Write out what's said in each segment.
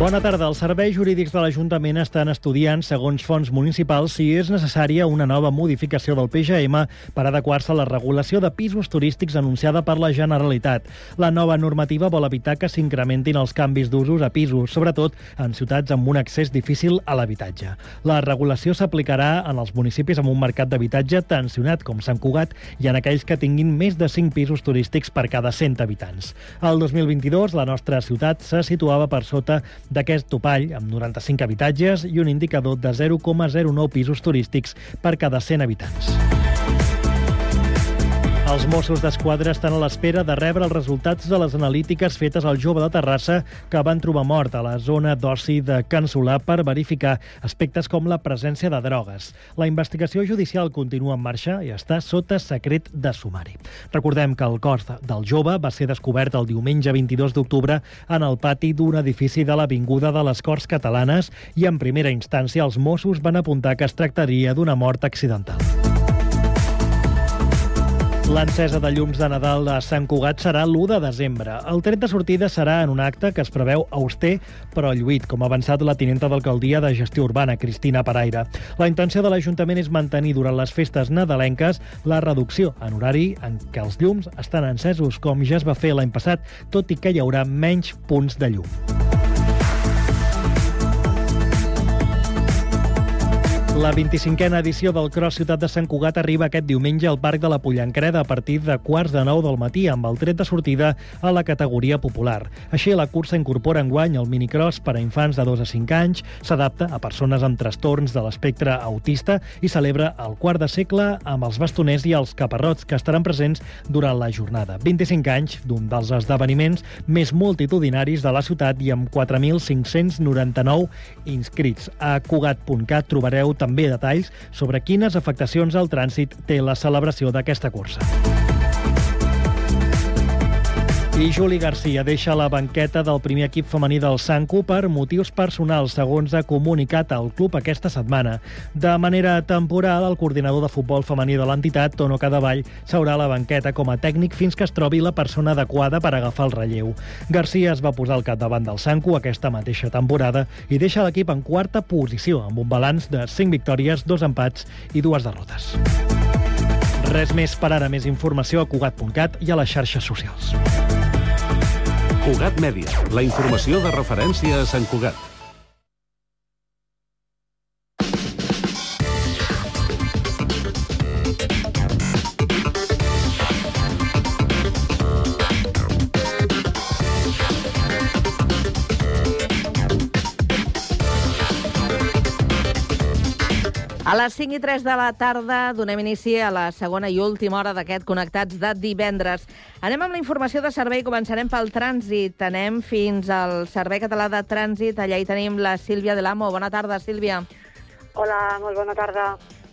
Bona tarda. Els serveis jurídics de l'Ajuntament estan estudiant, segons fons municipals, si és necessària una nova modificació del PGM per adequar-se a la regulació de pisos turístics anunciada per la Generalitat. La nova normativa vol evitar que s'incrementin els canvis d'usos a pisos, sobretot en ciutats amb un accés difícil a l'habitatge. La regulació s'aplicarà en els municipis amb un mercat d'habitatge tensionat, com Sant Cugat, i en aquells que tinguin més de 5 pisos turístics per cada 100 habitants. El 2022, la nostra ciutat se situava per sota d'aquest topall, amb 95 habitatges i un indicador de 0,09 pisos turístics per cada 100 habitants. Els Mossos d'Esquadra estan a l'espera de rebre els resultats de les analítiques fetes al jove de Terrassa que van trobar mort a la zona d'oci de Can Solà per verificar aspectes com la presència de drogues. La investigació judicial continua en marxa i està sota secret de sumari. Recordem que el cos del jove va ser descobert el diumenge 22 d'octubre en el pati d'un edifici de l'Avinguda de les Corts Catalanes i en primera instància els Mossos van apuntar que es tractaria d'una mort accidental. L'encesa de llums de Nadal a Sant Cugat serà l'1 de desembre. El tret de sortida serà en un acte que es preveu auster però lluit, com ha avançat la tinenta d'alcaldia de gestió urbana, Cristina Paraire. La intenció de l'Ajuntament és mantenir durant les festes nadalenques la reducció en horari en què els llums estan encesos, com ja es va fer l'any passat, tot i que hi haurà menys punts de llum. La 25a edició del Cross Ciutat de Sant Cugat arriba aquest diumenge al Parc de la Pollancreda a partir de quarts de nou del matí amb el tret de sortida a la categoria popular. Així, la cursa incorpora enguany el minicross per a infants de 2 a 5 anys, s'adapta a persones amb trastorns de l'espectre autista i celebra el quart de segle amb els bastoners i els caparrots que estaran presents durant la jornada. 25 anys d'un dels esdeveniments més multitudinaris de la ciutat i amb 4.599 inscrits. A Cugat.cat trobareu també també detalls sobre quines afectacions al trànsit té la celebració d'aquesta cursa. I Juli Garcia deixa la banqueta del primer equip femení del Sanco per motius personals, segons ha comunicat el club aquesta setmana. De manera temporal, el coordinador de futbol femení de l'entitat, Tono Cadavall, s'haurà a la banqueta com a tècnic fins que es trobi la persona adequada per agafar el relleu. Garcia es va posar al capdavant del Sanco aquesta mateixa temporada i deixa l'equip en quarta posició, amb un balanç de 5 victòries, 2 empats i dues derrotes. Res més per ara. Més informació a Cugat.cat i a les xarxes socials. Cugat Mèdia, la informació de referència a Sant Cugat. A les 5 i 3 de la tarda donem inici a la segona i última hora d'aquest Connectats de divendres. Anem amb la informació de servei, començarem pel trànsit. Anem fins al Servei Català de Trànsit. Allà hi tenim la Sílvia de l'Amo. Bona tarda, Sílvia. Hola, molt bona tarda.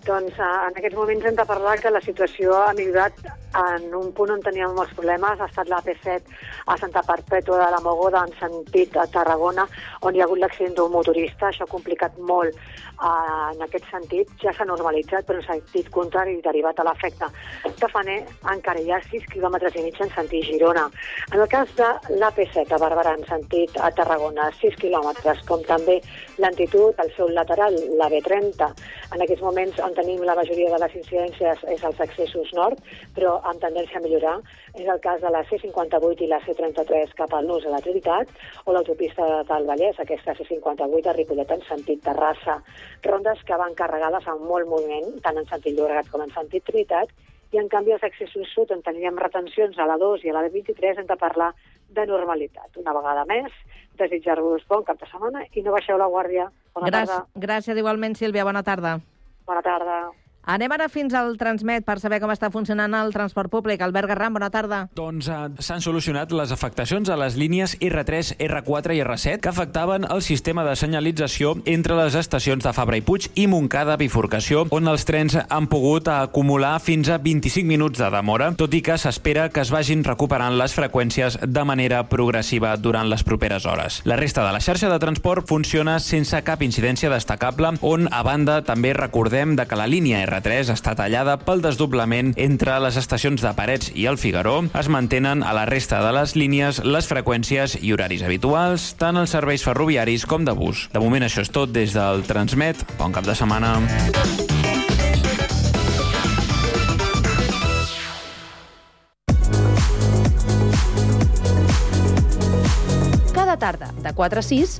Doncs eh, en aquests moments hem de parlar que la situació ha millorat en un punt on teníem molts problemes, ha estat l'AP7 a Santa Perpètua de la Mogoda en sentit a Tarragona, on hi ha hagut l'accident d'un motorista. Això ha complicat molt uh, en aquest sentit. Ja s'ha normalitzat, però en sentit contrari, derivat a l'efecte de Faner, encara hi ha 6 quilòmetres i mig en sentit Girona. En el cas de l'AP7 a Barberà, en sentit a Tarragona, 6 quilòmetres, com també l'antitud, al seu lateral, la B30. En aquests moments on tenim la majoria de les incidències és als accessos nord, però amb tendència a millorar. És el cas de la C58 i la C33 cap al nus a la Trinitat o l'autopista del Vallès, aquesta C58 a Ripollet en sentit Terrassa. Rondes que van carregades amb molt moviment, tant en sentit Llobregat com en sentit Trinitat, i en canvi els accessos sud, on teníem retencions a la 2 i a la 23, hem de parlar de normalitat. Una vegada més, desitjar-vos bon cap de setmana i no baixeu la guàrdia. Bona Gràcies, tarda. gràcies igualment, Sílvia. Bona tarda. Bona tarda. Anem ara fins al Transmet per saber com està funcionant el transport públic. Albert Garram, bona tarda. Doncs eh, s'han solucionat les afectacions a les línies R3, R4 i R7 que afectaven el sistema de senyalització entre les estacions de Fabra i Puig i Montcada Bifurcació, on els trens han pogut acumular fins a 25 minuts de demora, tot i que s'espera que es vagin recuperant les freqüències de manera progressiva durant les properes hores. La resta de la xarxa de transport funciona sense cap incidència destacable, on, a banda, també recordem de que la línia R3 TV3 està tallada pel desdoblament entre les estacions de Parets i el Figaró. Es mantenen a la resta de les línies les freqüències i horaris habituals, tant els serveis ferroviaris com de bus. De moment això és tot des del Transmet. Bon cap de setmana. Cada tarda, de 4 a 6,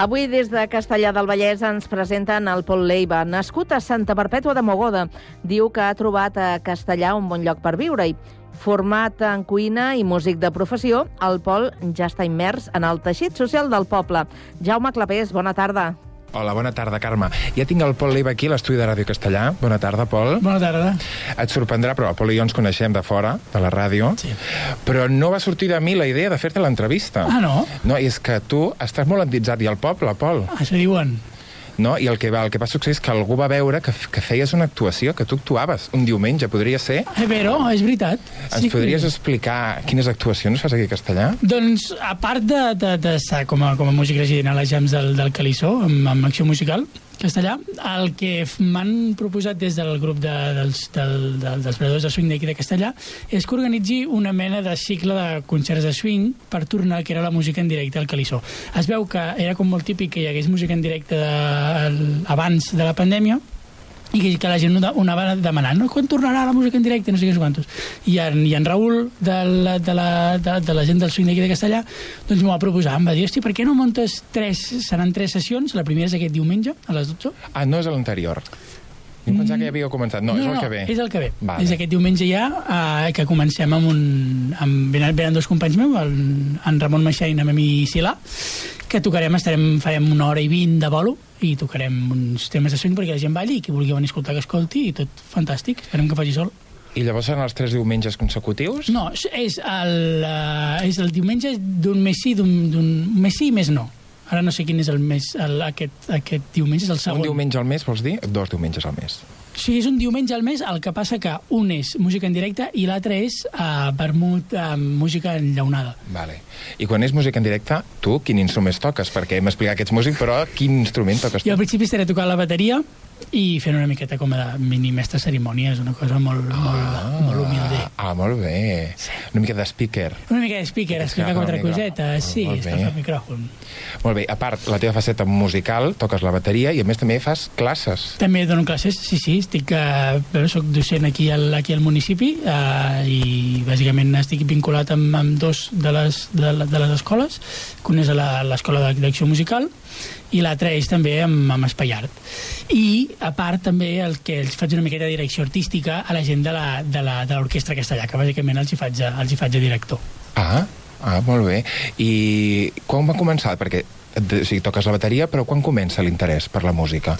Avui, des de Castellà del Vallès, ens presenten el Pol Leiva. Nascut a Santa Perpètua de Mogoda, diu que ha trobat a Castellà un bon lloc per viure-hi. Format en cuina i músic de professió, el Pol ja està immers en el teixit social del poble. Jaume Clapés, bona tarda. Hola, bona tarda, Carme. Ja tinc el Pol Leiva aquí, a l'estudi de Ràdio Castellà. Bona tarda, Pol. Bona tarda. Et sorprendrà, però el Pol i jo ens coneixem de fora, de la ràdio. Sí. Però no va sortir de mi la idea de fer-te l'entrevista. Ah, no? No, és que tu estàs molt endinsat i al poble, Pol. Això diuen. No? I el que, va, el que va succeir és que algú va veure que, que feies una actuació, que tu actuaves un diumenge, podria ser. Eh, però, és veritat. Ens podries explicar quines actuacions fas aquí a Castellà? Doncs, a part de, de, de estar com a, com a músic resident a les jams del, del Calissó, amb, amb acció musical, castellà, el que m'han proposat des del grup de, dels, del, de, dels predadors de swing d'aquí de Castellà és que organitzi una mena de cicle de concerts de swing per tornar que era la música en directe al Calissó. Es veu que era com molt típic que hi hagués música en directe de, abans de la pandèmia, i que, que la gent una va demanant no? quan tornarà la música en directe, no sé què quantos i en, i en Raül de la, de, la, de, de la gent del swing d'aquí de Castellà doncs m'ho va proposar, em va dir, hosti, per què no montes tres, seran tres sessions, la primera és aquest diumenge a les 12 Ah, no és l'anterior. Jo em pensava que ja havíeu començat. No, no, és el no, que ve. és el que ve. Vale. És aquest diumenge ja eh, que comencem amb un... Amb, venen, venen dos companys meus, el, en Ramon Maixà i en Memi Silà, que tocarem, estarem, farem una hora i vint de bolo i tocarem uns temes de swing perquè la gent balli i qui vulgui venir a escoltar que escolti i tot fantàstic, esperem que faci sol. I llavors seran els tres diumenges consecutius? No, és el, uh, és el diumenge d'un mes sí, d'un mes sí i mes no. Ara no sé quin és el mes, el, aquest, aquest diumenge, és el segon. Un diumenge al mes, vols dir? Dos diumenges al mes. Sí, és un diumenge al mes, el que passa que un és música en directe i l'altre és uh, vermut amb uh, música enllaunada. Vale. I quan és música en directe, tu quin instrument toques? Perquè hem explicat que ets músic, però quin instrument toques tu? Jo al principi estaré tocant la bateria i fent una miqueta com a mini mestre cerimònia, és una cosa molt, ah, molt, molt humilde. Ah, molt bé. Sí. Una mica de speaker. Una mica de speaker, explicar quatre cosetes, sí, Molt bé. al micròfon. Molt bé. A part, la teva faceta musical, toques la bateria i a més també fas classes. També dono classes, sí, sí, estic, eh, soc docent aquí al, aquí al municipi eh, i bàsicament estic vinculat amb, amb dos de les, de, de les escoles, que una és l'Escola de- d'Acció Musical i l'altra és també amb, amb Espai Art. I, a part, també el que els faig una miqueta de direcció artística a la gent de l'Orquestra Castellà, que bàsicament els hi faig, els hi faig de director. Ah, ah, molt bé. I quan va començar? Perquè o sigui, toques la bateria, però quan comença l'interès per la música?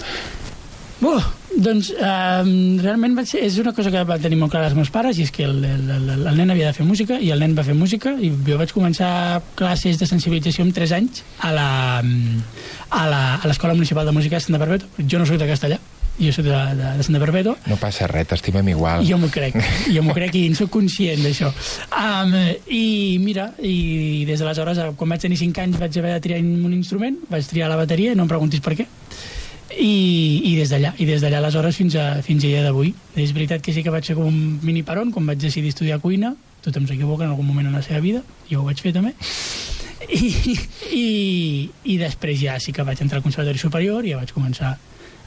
Uh, doncs eh, realment va ser, és una cosa que va tenir molt clar els meus pares i és que el, el, el, el nen havia de fer música i el nen va fer música i jo vaig començar classes de sensibilització amb 3 anys a la, a la- a l'Escola Municipal de Música de Santa Perpètua. Jo no soc de castellà, jo soc de, de, de Santa Perpètua No passa res, t'estimem igual. jo m'ho crec, jo m'ho crec i en soc conscient d'això. Um, I mira, i des d'aleshores, quan vaig tenir 5 anys vaig haver de triar un instrument, vaig triar la bateria, no em preguntis per què, i, i des d'allà, i des d'allà aleshores fins a, fins a dia d'avui. És veritat que sí que vaig fer com un mini peron, quan vaig decidir estudiar cuina, tothom s'equivoca en algun moment en la seva vida, jo ho vaig fer també, i, i, i després ja sí que vaig entrar al Conservatori Superior i ja vaig començar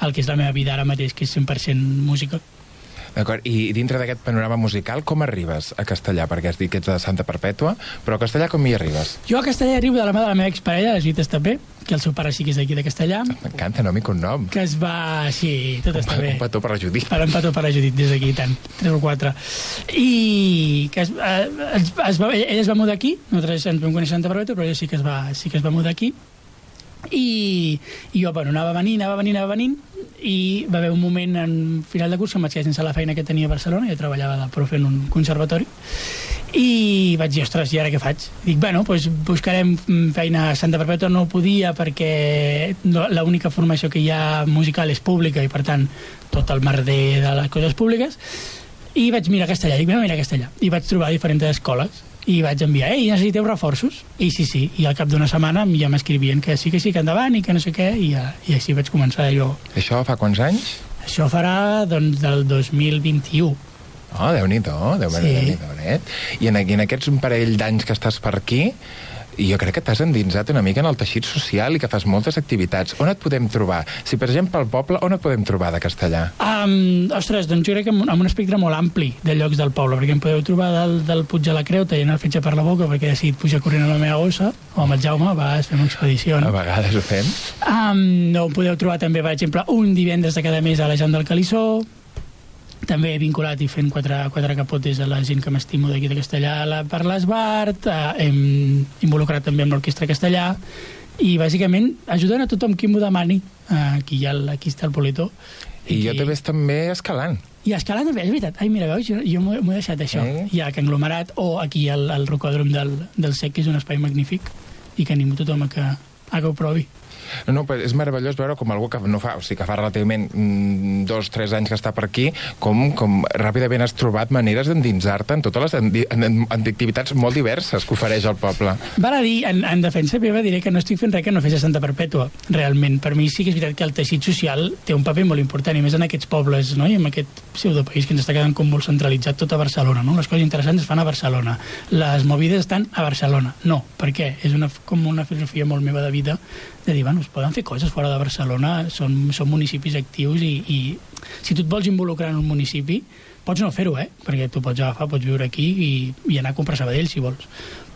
el que és la meva vida ara mateix, que és 100% música. D'acord, i dintre d'aquest panorama musical, com arribes a Castellà? Perquè has dit que ets de Santa Perpètua, però a Castellà com hi arribes? Jo a Castellà arribo de la mà de la meva exparella, les Vites també, que el seu pare sí que és d'aquí de Castellà, M'encanta nom i cognom. que es va... Sí, tot està bé. Un petó per la Judit. Per empató per a Judit, des d'aquí, tant. Tres o quatre. I que es, eh, es, es va, ell es va mudar aquí, nosaltres ens vam conèixer a Santa Perpètua, però ell sí que es va, sí que es va mudar aquí. I, i jo, bueno, anava venint, anava venint, anava venint, i va haver un moment en final de curs que em vaig quedar sense la feina que tenia a Barcelona, jo treballava de profe en un conservatori, i vaig dir, ostres, i ara què faig? Dic, bueno, doncs buscarem feina a Santa Perpètua, no podia perquè l'única formació que hi ha musical és pública i per tant tot el merder de les coses públiques, i vaig mirar castellà, dic, anem a mirar castellà, i vaig trobar diferents escoles, i vaig enviar, ei, necessiteu reforços? I sí, sí, i al cap d'una setmana ja m'escrivien que sí, que sí, que endavant i que no sé què, i, ja, i així vaig començar jo. Això fa quants anys? Això farà, doncs, del 2021. Oh, Déu-n'hi-do, déu Sí. nhi déu I en, I en aquests un parell d'anys que estàs per aquí, jo crec que t'has endinsat una mica en el teixit social i que fas moltes activitats. On et podem trobar? Si, per exemple, al poble, on et podem trobar de castellà? Um, ostres, doncs jo crec que amb, amb un espectre molt ampli de llocs del poble, perquè em podeu trobar del, del Puig de la Creu tallant el fetge per la boca perquè he decidit pujar corrent a la meva gossa, o amb el Jaume, a vegades fem expedicions. A vegades ho fem. Um, no ho podeu trobar també, per exemple, un divendres de cada mes a la Jant del Calissó, també vinculat i fent quatre, quatre capotes a la gent que m'estimo d'aquí de Castellà la, per l'Esbart, eh, hem involucrat també amb l'Orquestra Castellà i bàsicament ajudant a tothom qui m'ho demani eh, aquí, hi ha aquí està el Polito I jo t'he vist també escalant. i escalant també, és veritat. Ai, mira, veus, jo, jo m'ho he deixat això. Eh? Hi ha Can Glomerat o aquí al, al rocòdrom del, del Sec, que és un espai magnífic i que animo tothom a que, a que ho provi. No, però és meravellós veure com algú que no fa, o sigui, que fa relativament mm, dos, tres anys que està per aquí, com, com ràpidament has trobat maneres d'endinsar-te en totes les en, en activitats molt diverses que ofereix el poble. Val a dir, en, en defensa meva diré que no estic fent res que no fes a Santa Perpètua, realment. Per mi sí que és veritat que el teixit social té un paper molt important, i més en aquests pobles, no? i en aquest pseudopaís que ens està quedant com molt centralitzat tot a Barcelona. No? Les coses interessants es fan a Barcelona. Les movides estan a Barcelona. No, per què? És una, com una filosofia molt meva de vida de dir, bueno, es poden fer coses fora de Barcelona, són, són municipis actius i, i si tu et vols involucrar en un municipi, pots no fer-ho, eh? Perquè tu pots agafar, pots viure aquí i, i anar a comprar Sabadell, si vols.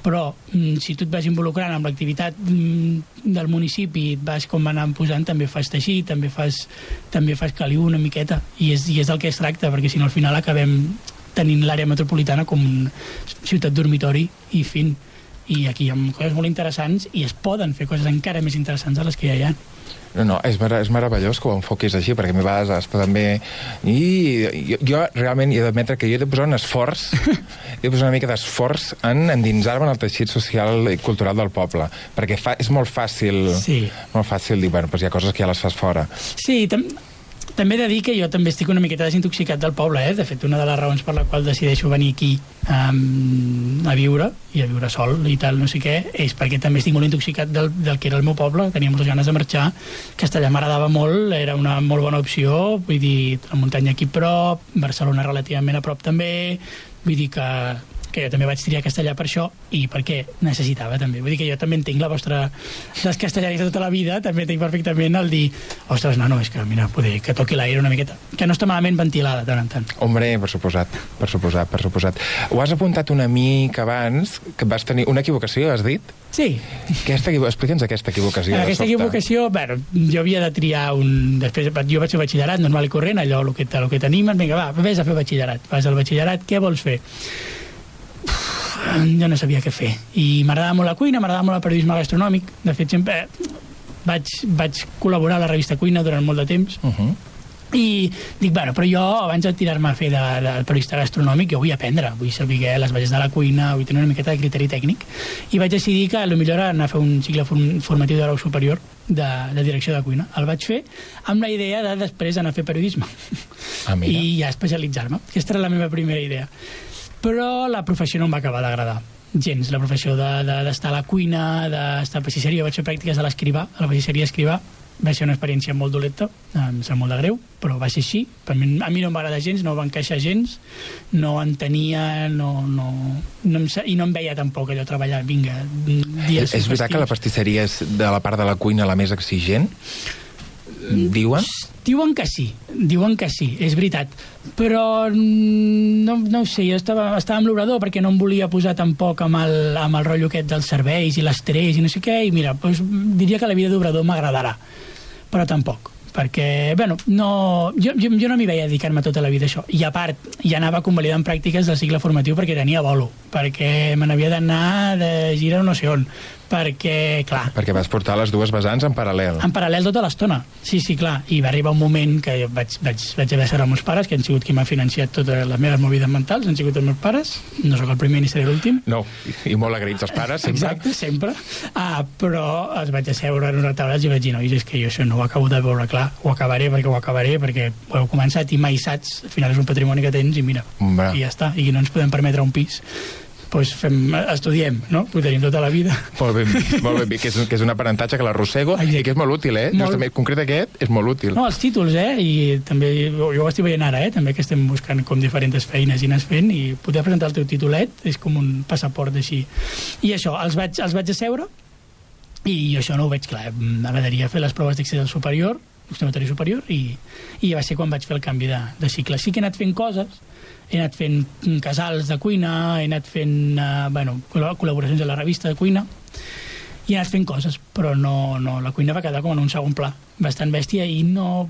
Però mm, si tu et vas involucrant amb l'activitat mm, del municipi, et vas com anant posant, també fas teixir, també fas, també fas caliu una miqueta, i és, i és del que es tracta, perquè si no al final acabem tenint l'àrea metropolitana com ciutat dormitori i fin. I aquí hi ha coses molt interessants i es poden fer coses encara més interessants de les que ja hi ha. No, no, és, mera, és meravellós que ho enfoquis així, perquè a mi a vegades també... I jo, jo realment he d'admetre que jo he de posar un esforç, he de posar una mica d'esforç en endinsar-me en el teixit social i cultural del poble, perquè fa, és molt fàcil, Sí. molt fàcil dir, bueno, doncs hi ha coses que ja les fas fora. Sí, tam també he de dir que jo també estic una miqueta desintoxicat del poble, eh? De fet, una de les raons per la qual decideixo venir aquí um, a viure, i a viure sol i tal, no sé què, és perquè també estic molt intoxicat del, del que era el meu poble, tenia moltes ganes de marxar, Castellà m'agradava molt, era una molt bona opció, vull dir, la muntanya aquí prop, Barcelona relativament a prop també, vull dir que que jo també vaig triar castellà per això i perquè necessitava també. Vull dir que jo també entenc la vostra dels castellanis de tota la vida, també entenc perfectament el dir, ostres, no, no, és que mira, poder que toqui l'aire una miqueta, que no està malament ventilada de tant en tant. Hombre, per suposat, per suposat, per suposat. Ho has apuntat una mica abans, que vas tenir una equivocació, has dit? Sí, Aquesta, Explica'ns aquesta equivocació. aquesta equivocació, bueno, jo havia de triar un... Després, jo vaig fer batxillerat, normal i corrent, allò, el que, el que t'animen, vinga, va, vés a fer batxillerat. Vas al batxillerat, què vols fer? Uf, jo no sabia què fer. I m'agradava molt la cuina, m'agradava molt el periodisme gastronòmic. De fet, sempre vaig, vaig col·laborar a la revista Cuina durant molt de temps. Uh -huh. I dic, bueno, però jo, abans de tirar-me a fer de, de periodista gastronòmic, jo vull aprendre, vull saber les bases de la cuina, vull tenir una miqueta de criteri tècnic. I vaig decidir que el millor era anar a fer un cicle form formatiu de grau superior de, de direcció de cuina. El vaig fer amb la idea de després anar a fer periodisme Ah, mira. i ja especialitzar-me. Aquesta era la meva primera idea. Però la professió no em va acabar d'agradar gens, la professió d'estar de, d'estar a la cuina, d'estar a pastisseria, vaig fer pràctiques a l'escrivà, a la pastisseria escrivà, va ser una experiència molt dolenta, em sap molt de greu, però va ser així. Per mi, a mi no em va agradar gens, no va encaixar gens, no entenia, no, no, no em, i no em veia tampoc allò treballar, vinga, dies És, és veritat que la pastisseria és de la part de la cuina la més exigent? Diuen? Diuen que sí, diuen que sí, és veritat. Però no, no ho sé, jo estava, estava amb l'obrador perquè no em volia posar tampoc amb el, amb el rotllo aquest dels serveis i l'estrès i no sé què, i mira, doncs, diria que la vida d'obrador m'agradarà, però tampoc perquè, bueno, no, jo, jo, jo no m'hi veia dedicar-me tota la vida a això. I a part, ja anava convalidant pràctiques del cicle formatiu perquè tenia bolo, perquè me n'havia d'anar de gira no sé on, perquè, clar, Perquè vas portar les dues vessants en paral·lel. en paral·lel tota l'estona. Sí, sí, clar. I va arribar un moment que jo vaig, vaig, vaig haver de ser els meus pares, que han sigut qui m'ha financiat totes les meves movides mentals, han sigut els meus pares. No sóc el primer ni seré l'últim. No, i, molt agraïts els pares, sempre. Exacte, sempre. Ah, però els vaig asseure en una taula i vaig dir, nois, és que jo això no ho acabo de veure clar. Ho acabaré perquè ho acabaré, perquè ho heu començat i mai saps. Al final és un patrimoni que tens i mira, Home. i ja està. I no ens podem permetre un pis doncs fem, estudiem, no? Ho tenim tota la vida. Molt ben vist, molt ben vist, que és, que és un aprenentatge que l'arrossego i que és molt útil, eh? Molt. Justament, concret aquest, és molt útil. No, els títols, eh? I també, jo ho estic veient ara, eh? També que estem buscant com diferents feines i anar fent i poder presentar el teu titulet és com un passaport així. I això, els vaig, els vaig asseure i això no ho veig clar. M'agradaria fer les proves d'accés al superior, observatori superior, i, i va ser quan vaig fer el canvi de, de cicle. Sí que he anat fent coses, he anat fent casals de cuina, he anat fent uh, bueno, col- col·laboracions a la revista de cuina, i he anat fent coses, però no, no, la cuina va quedar com en un segon pla, bastant bèstia, i no...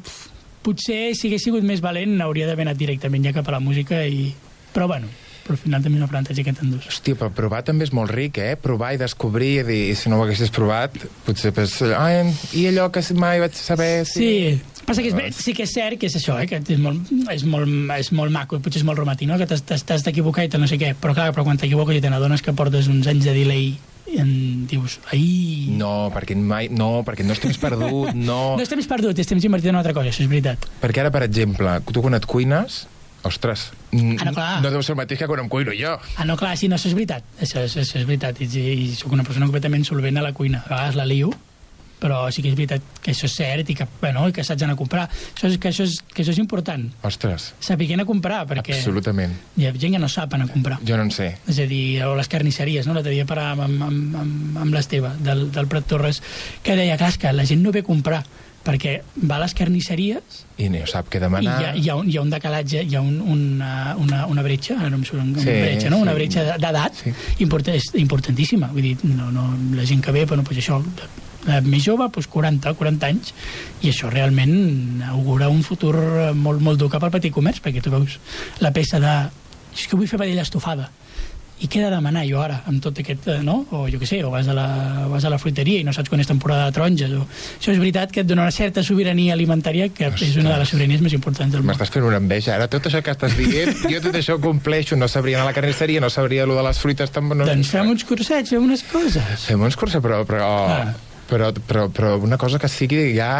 Potser, si hagués sigut més valent, hauria d'haver anat directament ja cap a la música, i... però bueno, però al final també és un aprenentatge que t'endús. Hòstia, però provar també és molt ric, eh? Provar i descobrir, i dir, si no ho haguessis provat, potser pues, ai, i allò que mai vaig saber... Sí, passa que és, ve- sí que és cert que és això, eh, que és molt, és molt, és molt maco, potser és molt romatí, no? que t'has- d'equivocar i tal, no sé què, però clar, però quan t'equivoques i te n'adones que portes uns anys de delay i en dius, ai... No, perquè mai... No, perquè no estem perdut, no... No és temps perdut, és temps invertit en una altra cosa, això és veritat. Perquè ara, per exemple, tu quan et cuines, ostres, Ah, no, clar. no deu ser el mateix que quan em cuino jo. Ah, no, clar, sí, no, això és veritat. Això, és- això és veritat. I, i sóc una persona completament solvent a la cuina. A vegades la lio, però sí que és veritat que això és cert i que, bueno, i que saps anar a comprar. Això és, que, això és, que això és important. Ostres, Saber anar a comprar, perquè absolutament. hi ha gent que no sap anar a comprar. Jo no en sé. És a dir, o les carnisseries, no? L'altre dia parlàvem amb, amb, amb, amb l'Esteve, del, del Prat Torres, que deia, clar, que la gent no ve a comprar, perquè va a les carnisseries I no sap què i demanar. hi ha, hi ha, un, hi ha un decalatge, hi ha un, una, una, una bretxa, ara no em surt una Sí, bretxa, no? Una sí. bretxa d'edat Sí. import, és importantíssima. Vull dir, no, no, la gent que ve, bueno, pues això, la més jove, pues 40, 40 anys, i això realment augura un futur molt, molt dur cap al petit comerç, perquè tu veus la peça de... És que vull fer vedella estofada. I què he de demanar jo ara amb tot aquest, eh, no? O jo què sé, o vas a, la, vas a la fruiteria i no saps quan és temporada de taronges. O... Això és veritat que et dona una certa sobirania alimentària que és una de les sobiranies més importants del món. M'estàs fent una enveja. Ara tot això que estàs dient, jo tot això ho compleixo. No sabria anar a la carnisseria, no sabria lo de les fruites. Tam... No... Doncs fem uns cursets, fem unes coses. Fem uns cursos, però... però... Ah. Però, però, però una cosa que sigui ja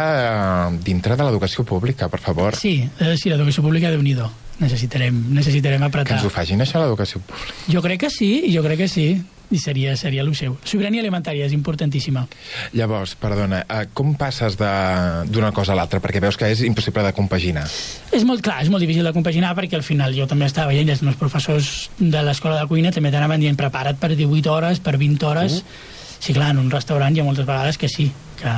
eh, dintre de l'educació pública, per favor. Sí, eh, sí, l'educació pública, déu nhi necessitarem, necessitarem Que apretar. ens ho facin això, l'educació pública. Jo crec que sí, jo crec que sí. I seria, seria el seu. Sobirania alimentària és importantíssima. Llavors, perdona, eh, com passes de- d'una cosa a l'altra? Perquè veus que és impossible de compaginar. És molt clar, és molt difícil de compaginar perquè al final jo també estava veient els meus professors de l'escola de cuina també t'anaven dient prepara't per 18 hores, per 20 hores. Sí, clar, en un restaurant hi ha moltes vegades que sí, que,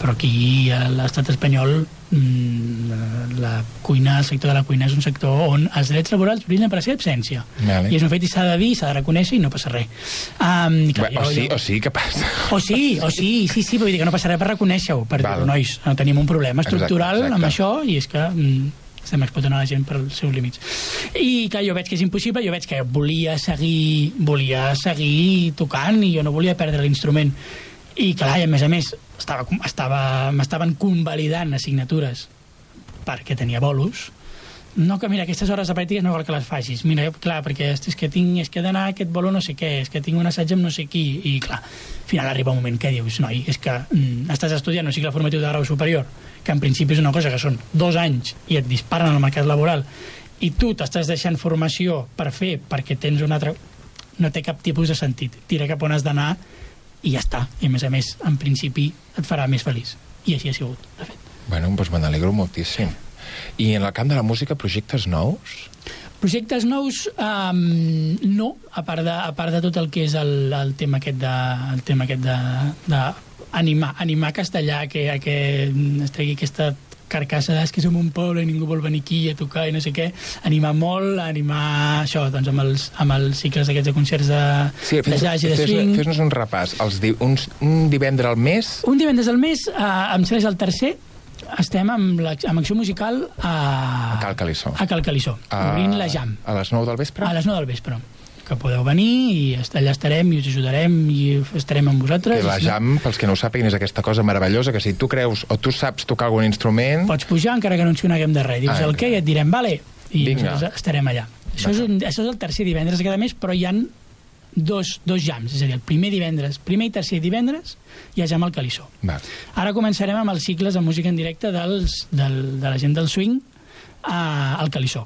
però aquí a l'estat espanyol mm, la cuina, el sector de la cuina és un sector on els drets laborals brillen per la seva absència. Vale. I és un fet i s'ha de dir, s'ha de reconèixer i no passa res. Um, clar, Bé, o sí, o sí, què passa? o sí, o sí, sí, sí, vull dir que no passa res per reconèixer-ho, per Val. dir, nois, no tenim un problema Exacte, estructural exacte. amb això i és que mm, estem explotant a la gent per als seus límits. I que jo veig que és impossible, jo veig que volia seguir, volia seguir tocant i jo no volia perdre l'instrument. I clar, i a més a més, estava, estava, m'estaven convalidant assignatures perquè tenia bolos, no que mira, aquestes hores de pràctiques no cal que les facis. Mira, clar, perquè és que tinc és que he d'anar aquest bolo no sé què, és que tinc un assaig amb no sé qui i clar, al final arriba un moment que dius noi, és que mm, estàs estudiant un cicle formatiu de grau superior, que en principi és una cosa que són dos anys i et disparen al mercat laboral i tu t'estàs deixant formació per fer perquè tens un altre no té cap tipus de sentit, tira cap on has d'anar i ja està, i a més a més en principi et farà més feliç. I així ha sigut, de fet. Bueno, doncs me n'alegro moltíssim. I en el camp de la música, projectes nous? Projectes nous, um, no, a part, de, a part de tot el que és el, el tema aquest de, el tema aquest de, de animar, animar castellà que, que es tregui aquesta carcassa "És que som un poble i ningú vol venir aquí a tocar i no sé què, animar molt, animar això, doncs amb els, amb els cicles aquests de concerts de, Sí, de jazz i de fes, swing. fes-nos un repàs. Els di, uns, un divendres al mes... Un divendres al mes, uh, em és el tercer, estem amb, la, amb acció musical a, A Cal Calissó. a Cal Calissó, A- obrint la jam, A les 9 del vespre? a les 9 del vespre. que podeu venir i allà estarem i us ajudarem i estarem amb vosaltres. Que la jam, pels que no ho sàpiguen, és aquesta cosa meravellosa que si tu creus o tu saps tocar algun instrument... Pots pujar encara que no ens coneguem de res. Dius Ah, el què i et direm, vale, i Vinga. estarem allà. Això és, un, això és el tercer divendres cada mes, però hi han dos, dos jams, és a dir, el primer divendres, primer i tercer divendres, hi ha jam al Calissó. Va. Ara començarem amb els cicles de música en directe dels, del, de la gent del swing a, al Calissó.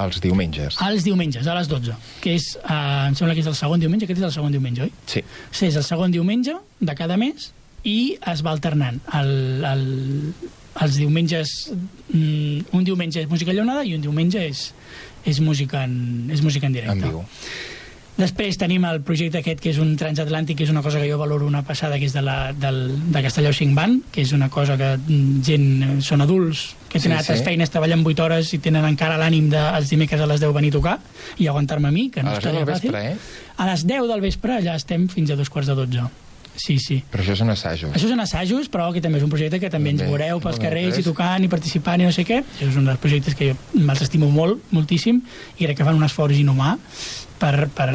Els diumenges. Els diumenges, a les 12, que és, eh, em sembla que és el segon diumenge, aquest és el segon diumenge, oi? Sí. Sí, és el segon diumenge de cada mes i es va alternant. El, el, els diumenges, mm, un diumenge és música lleonada i un diumenge és, és, música, en, és música en directe. En viu. Després tenim el projecte aquest, que és un transatlàntic, que és una cosa que jo valoro una passada, que és de, la, del, de Castelló 5 Band, que és una cosa que mm, gent, eh, són adults, que Sí, tenen altres sí. feines, treballen 8 hores i tenen encara l'ànim de els dimecres a les 10 venir a tocar i aguantar-me a mi, que no A les està 10 del gens fàcil. vespre, eh? A les 10 del vespre allà estem fins a dos quarts de 12. Sí, sí. Però això són assajos. Això són assajos, però que també és un projecte que també ens veureu pels carrers i tocant i participant i no sé què. Això és un dels projectes que jo me'ls estimo molt, moltíssim, i crec que fan un esforç inhumà per, per,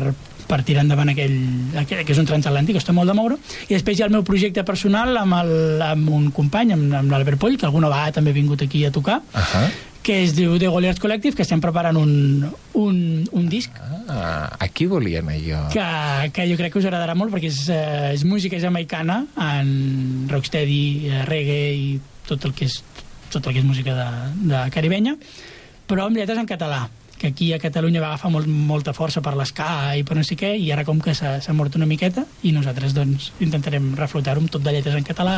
per tirar endavant aquell, aquell, que és un transatlàntic, costa molt de moure. I després hi ha el meu projecte personal amb, el, amb un company, amb, amb l'Albert Poll, que alguna vegada també ha vingut aquí a tocar, Ahà. Que es diu The Goliaths Collective, que estem preparant un, un, un disc Ah, aquí volia anar jo. que, que jo crec que us agradarà molt perquè és, eh, és música jamaicana en rocksteady, eh, reggae i tot el que és, tot el que és música de, de caribenya però amb lletres en català que aquí a Catalunya va agafar molt, molta força per l'esca i per no sé què, i ara com que s'ha s'ha mort una miqueta, i nosaltres doncs intentarem reflotar-ho amb tot de lletres en català.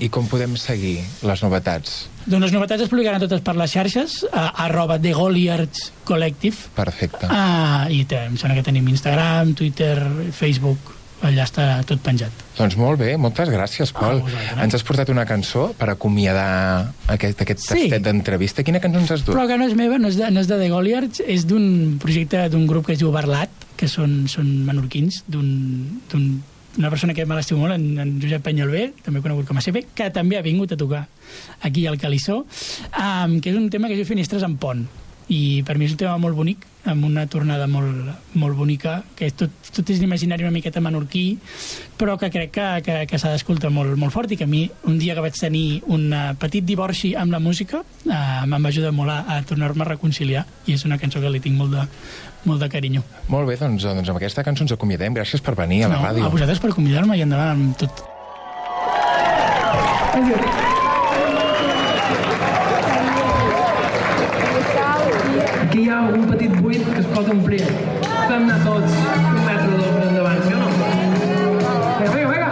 I com podem seguir les novetats? Doncs les novetats es publicaran totes per les xarxes, a, arroba The Goliards Collective, Perfecte. Ah, i te, em sembla que tenim Instagram, Twitter, Facebook, allà està tot penjat. Doncs molt bé, moltes gràcies, Pol. A vosaltres. Ens has portat una cançó per acomiadar aquest, aquest Sí. tastet d'entrevista. Quina cançó ens has dut? Però que no és meva, no és de, no és de The Goliards, és d'un projecte d'un grup que es diu Barlat, que són, són menorquins, d'un una persona que me l'estimo molt, en, en Josep Penyalbé, també conegut com a CP, que també ha vingut a tocar aquí al Calissó, um, que és un tema que es diu Finestres en Pont. I per mi és un tema molt bonic, amb una tornada molt, molt bonica, que és tot, tot és l'imaginari una miqueta menorquí, però que crec que, que, que s'ha d'escoltar molt, molt fort i que a mi, un dia que vaig tenir un eh, petit divorci amb la música, eh, m'ha ajudat molt a, a tornar-me a reconciliar i és una cançó que li tinc molt de, molt de carinyo. Molt bé, doncs, doncs amb aquesta cançó ens acomiadem. Gràcies per venir a la no, ràdio. a vosaltres per convidar-me i endavant amb tot. Aquí hi ha un petit buit que es pot omplir. Vam anar tots un metre o dos endavant, sí o no? Vinga, vinga, vinga!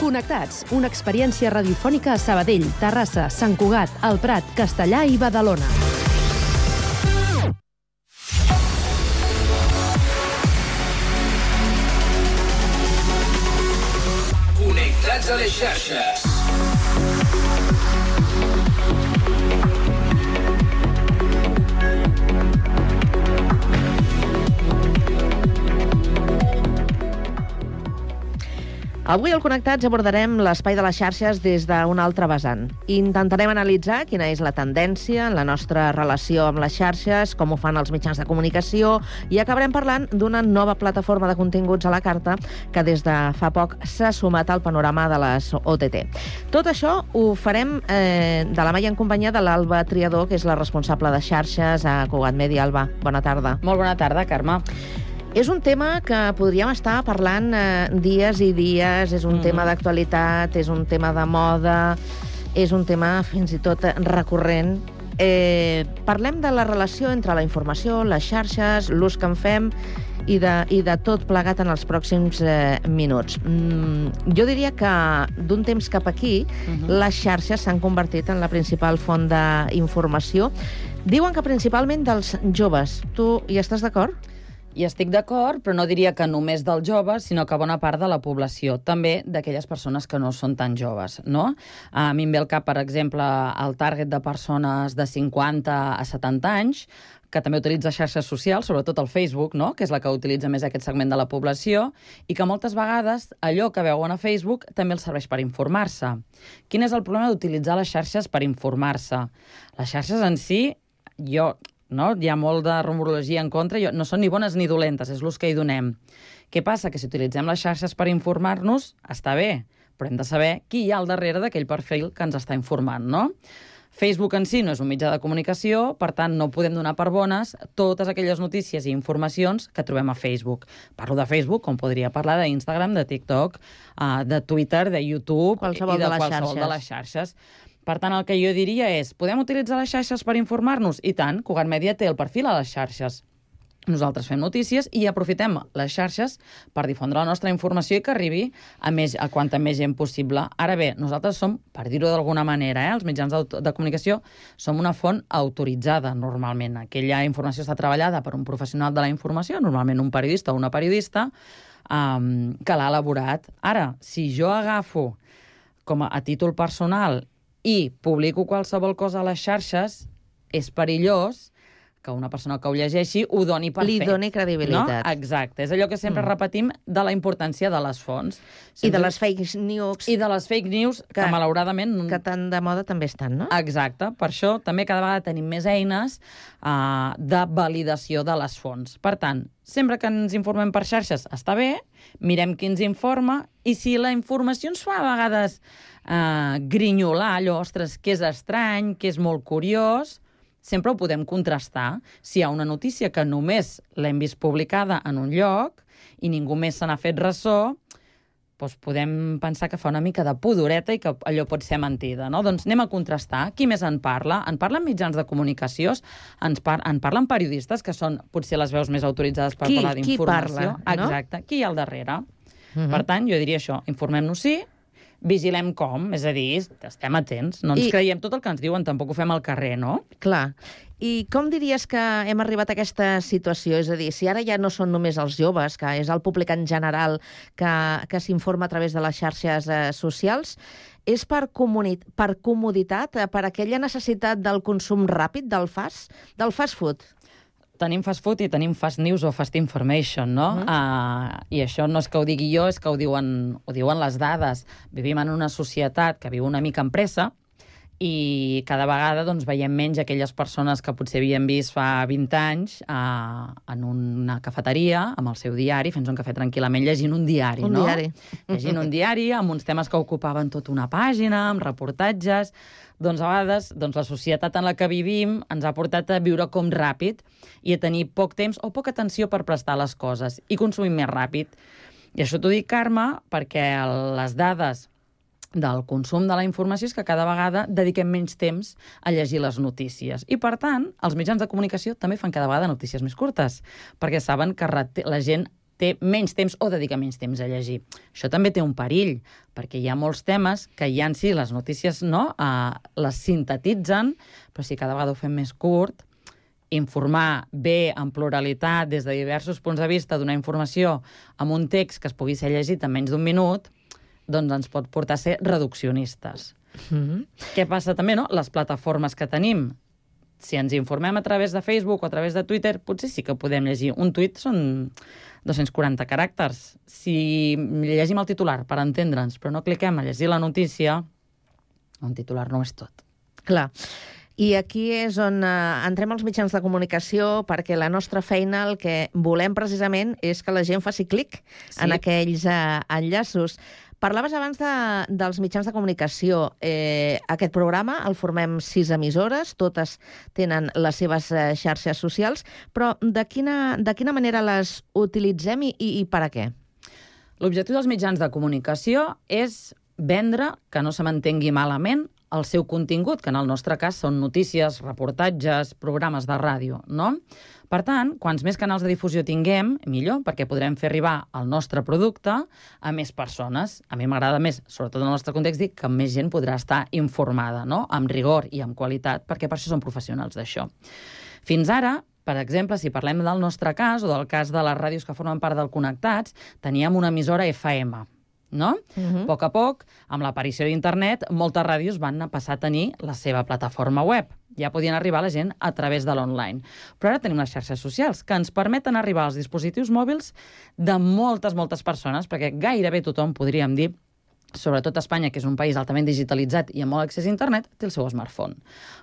Connectats, una experiència radiofònica a Sabadell, Terrassa, Sant Cugat, El Prat, Castellà i Badalona. Avui al Connectats abordarem l'espai de les xarxes des d'un altre vessant. Intentarem analitzar quina és la tendència en la nostra relació amb les xarxes, com ho fan els mitjans de comunicació, i acabarem parlant d'una nova plataforma de continguts a la carta que des de fa poc s'ha sumat al panorama de les OTT. Tot això ho farem eh, de la mà en companyia de l'Alba Triador, que és la responsable de xarxes a Cugat Medi. Alba, bona tarda. Molt bona tarda, Carme. És un tema que podríem estar parlant eh, dies i dies, és un Mhm. tema d'actualitat, és un tema de moda, és un tema fins i tot recurrent. Eh, parlem de la relació entre la informació, les xarxes, l'ús que en fem i de, i de tot plegat en els pròxims eh, minuts. Mm, jo diria que d'un temps cap aquí Mhm. les xarxes s'han convertit en la principal font d'informació. Diuen que principalment dels joves. Tu hi estàs d'acord? I estic d'acord, però no diria que només dels joves, sinó que bona part de la població, també d'aquelles persones que no són tan joves, no? A mi em ve al cap, per exemple, el target de persones de 50 a 70 anys, que també utilitza xarxes socials, sobretot el Facebook, no? que és la que utilitza més aquest segment de la població, i que moltes vegades allò que veuen a Facebook també els serveix per informar-se. Quin és el problema d'utilitzar les xarxes per informar-se? Les xarxes en si, jo, no? hi ha molt de rumorologia en contra, no són ni bones ni dolentes, és l'ús que hi donem. Què passa? Que si utilitzem les xarxes per informar-nos, està bé, però hem de saber qui hi ha al darrere d'aquell perfil que ens està informant, no? Facebook en si no és un mitjà de comunicació, per tant, no podem donar per bones totes aquelles notícies i informacions que trobem a Facebook. Parlo de Facebook, com podria parlar d'Instagram, de TikTok, uh, de Twitter, de YouTube Qualsevol i de, de les qualsevol xarxes. de les xarxes. Per tant, el que jo diria és, podem utilitzar les xarxes per informar-nos? I tant, Cugat Media té el perfil a les xarxes. Nosaltres fem notícies i aprofitem les xarxes per difondre la nostra informació i que arribi a, més, a quanta més gent possible. Ara bé, nosaltres som, per dir-ho d'alguna manera, eh, els mitjans d'auto- de comunicació, som una font autoritzada normalment. Aquella informació està treballada per un professional de la informació, normalment un periodista o una periodista, um, que l'ha elaborat. Ara, si jo agafo com a, a títol personal i publico qualsevol cosa a les xarxes, és perillós que una persona que ho llegeixi ho doni per Li fet. doni credibilitat. No? Exacte. És allò que sempre Mm. repetim de la importància de les fonts. I de les fake news. I de les fake news, que, que malauradament... Que tan de moda també estan, no? Exacte. Per això també cada vegada tenim més eines uh, de validació de les fonts. Per tant, sempre que ens informem per xarxes està bé, mirem qui ens informa, i si la informació ens fa a vegades uh, grinyolar allò, ostres, que és estrany, que és molt curiós, sempre ho podem contrastar. Si hi ha una notícia que només l'hem vist publicada en un lloc i ningú més se n'ha fet ressò, doncs podem pensar que fa una mica de pudoreta i que allò pot ser mentida, no? Doncs anem a contrastar. Qui més en parla? En parlen mitjans de comunicació? Ens par en parlen periodistes, que són potser les veus més autoritzades per Qui- parlar qui d'informació? parla, no? Exacte. Qui hi ha al darrere? Mhm. Per tant, jo diria això. Informem-nos sí, vigilem com, és a dir, estem atents, no ens I- creiem tot el que ens diuen, tampoc ho fem al carrer, no? Clar. I com diries que hem arribat a aquesta situació? És a dir, si ara ja no són només els joves, que és el públic en general que, que s'informa a través de les xarxes eh, socials, és per, per comoditat, eh, per aquella necessitat del consum ràpid, del fast, del fast food? Tenim fast food i tenim fast news o fast information, no? Uh -huh. uh, I això no és que ho digui jo, és que ho diuen, ho diuen les dades. Vivim en una societat que viu una mica en pressa i cada vegada doncs, veiem menys aquelles persones que potser havien vist fa 20 anys uh, en una cafeteria, amb el seu diari, fent un cafè tranquil·lament, llegint un diari, Un no? diari. Llegint un diari amb uns temes que ocupaven tota una pàgina, amb reportatges... Doncs a vegades doncs, la societat en la que vivim ens ha portat a viure com ràpid i a tenir poc temps o poca atenció per prestar les coses i consumir més ràpid. I això t'ho dic, Carme, perquè les dades del consum de la informació és que cada vegada dediquem menys temps a llegir les notícies. I, per tant, els mitjans de comunicació també fan cada vegada notícies més curtes, perquè saben que la gent té menys temps o dedica menys temps a llegir. Això també té un perill, perquè hi ha molts temes que ja en si les notícies no uh, les sintetitzen, però si cada vegada ho fem més curt, informar bé, en pluralitat, des de diversos punts de vista, donar informació amb un text que es pugui ser llegit en menys d'un minut, doncs ens pot portar a ser reduccionistes. Mm -hmm. Què passa també, no? Les plataformes que tenim. Si ens informem a través de Facebook o a través de Twitter, potser sí que podem llegir. Un tuit són 240 caràcters. Si llegim el titular per entendre'ns, però no cliquem a llegir la notícia, un titular no és tot. Clar. I aquí és on eh, entrem als mitjans de comunicació perquè la nostra feina el que volem precisament és que la gent faci clic Sí. en aquells eh, enllaços. Parlaves abans de, dels mitjans de comunicació. Eh, aquest programa el formem sis emissores, totes tenen les seves eh, xarxes socials, però de quina, de quina manera les utilitzem i, i, i per a què? L'objectiu dels mitjans de comunicació és vendre, que no se m'entengui malament, el seu contingut, que en el nostre cas són notícies, reportatges, programes de ràdio, no? Per tant, quants més canals de difusió tinguem, millor, perquè podrem fer arribar el nostre producte a més persones. A mi m'agrada més, sobretot en el nostre context, dir que més gent podrà estar informada, no? amb rigor i amb qualitat, perquè per això som professionals d'això. Fins ara, per exemple, si parlem del nostre cas o del cas de les ràdios que formen part del Connectats, teníem una emissora FM. No? Mhm. A poc a poc, amb l'aparició d'internet, moltes ràdios van passar a tenir la seva plataforma web. Ja podien arribar a la gent a través de l'online. Però ara tenim les xarxes socials, que ens permeten arribar als dispositius mòbils de moltes, moltes persones, perquè gairebé tothom, podríem dir, sobretot Espanya, que és un país altament digitalitzat i amb molt accés a internet, té el seu smartphone.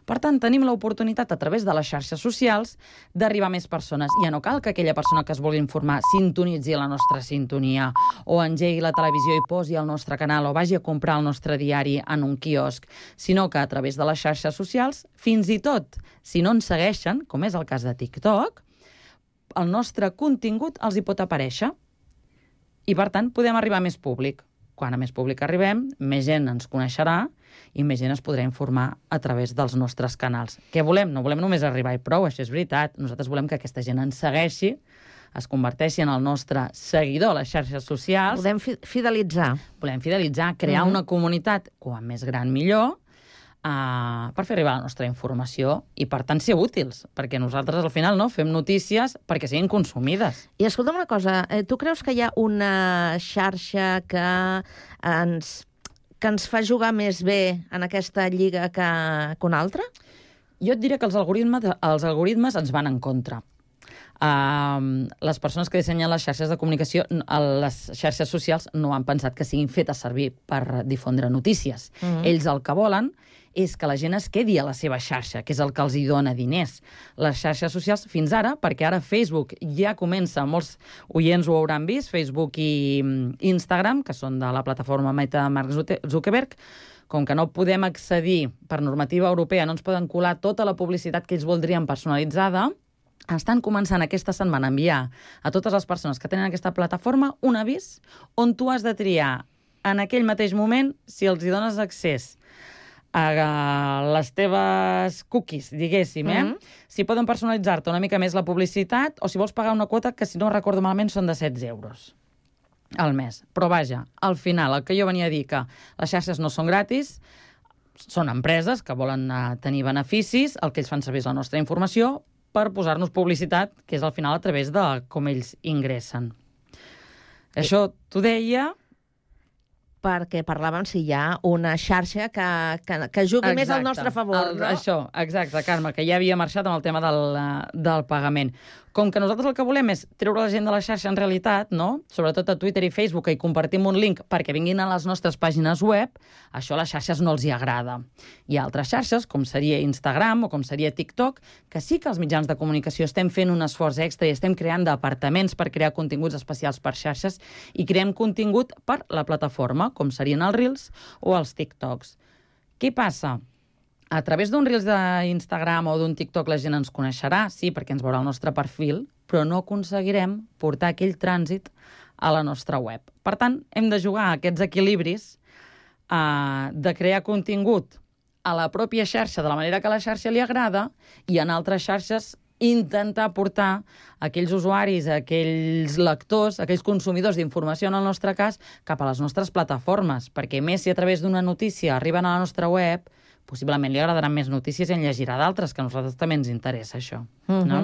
Per tant, tenim l'oportunitat, a través de les xarxes socials, d'arribar a més persones. Ja no cal que aquella persona que es vulgui informar sintonitzi la nostra sintonia, o engegui la televisió i posi el nostre canal, o vagi a comprar el nostre diari en un quiosc, sinó que a través de les xarxes socials, fins i tot, si no ens segueixen, com és el cas de TikTok, el nostre contingut els hi pot aparèixer i, per tant, podem arribar a més públic. Quan a més públic arribem, més gent ens coneixerà i més gent es podrà informar a través dels nostres canals. Què volem? No volem només arribar i prou, això és veritat. Nosaltres volem que aquesta gent ens segueixi, es converteixi en el nostre seguidor a les xarxes socials. Podem fi fidelitzar. Volem fidelitzar, crear Mhm. una comunitat, com més gran millor, uh, per fer arribar la nostra informació i, per tant, ser útils, perquè nosaltres, al final, no fem notícies perquè siguin consumides. I escolta'm una cosa, eh, tu creus que hi ha una xarxa que ens, que ens fa jugar més bé en aquesta lliga que, que una altra? Jo et diré que els algoritmes, els algoritmes ens van en contra. Uh, les persones que dissenyen les xarxes de comunicació, les xarxes socials, no han pensat que siguin fetes servir per difondre notícies. Mhm. Ells el que volen és que la gent es quedi a la seva xarxa, que és el que els hi dona diners. Les xarxes socials, fins ara, perquè ara Facebook ja comença, molts oients ho hauran vist, Facebook i mm, Instagram, que són de la plataforma Meta de Mark Zuckerberg, com que no podem accedir per normativa europea, no ens poden colar tota la publicitat que ells voldrien personalitzada, estan començant aquesta setmana a enviar a totes les persones que tenen aquesta plataforma un avís on tu has de triar en aquell mateix moment si els hi dones accés a les teves cookies, diguéssim, eh? Mhm. Si poden personalitzar-te una mica més la publicitat o si vols pagar una quota que, si no recordo malament, són de 16 euros al mes. Però vaja, al final, el que jo venia a dir que les xarxes no són gratis, són empreses que volen uh, tenir beneficis, el que ells fan servir és la nostra informació per posar-nos publicitat, que és al final a través de com ells ingressen. Això t'ho deia... Perquè parlàvem si hi ha una xarxa que, que, que jugui més al Exacte. nostre favor, el, no? Això, exacte, Carme, que ja havia marxat amb el tema del, eh, del pagament. Com que nosaltres el que volem és treure la gent de la xarxa en realitat, no? sobretot a Twitter i Facebook, i compartim un link perquè vinguin a les nostres pàgines web, això a les xarxes no els hi agrada. Hi ha altres xarxes, com seria Instagram o com seria TikTok, que sí que els mitjans de comunicació estem fent un esforç extra i estem creant departaments per crear continguts especials per xarxes i creem contingut per la plataforma, com serien els Reels o els TikToks. Què passa? A través d'un Reels d'Instagram o d'un TikTok la gent ens coneixerà, sí, perquè ens veurà el nostre perfil, però no aconseguirem portar aquell trànsit a la nostra web. Per tant, hem de jugar a aquests equilibris eh, de crear contingut a la pròpia xarxa de la manera que la xarxa li agrada i en altres xarxes intentar portar aquells usuaris, aquells lectors, aquells consumidors d'informació en el nostre cas, cap a les nostres plataformes, perquè més si a través d'una notícia arriben a la nostra web, possiblement li agradaran més notícies i en llegirà d'altres, que a nosaltres també ens interessa això. Mhm. no?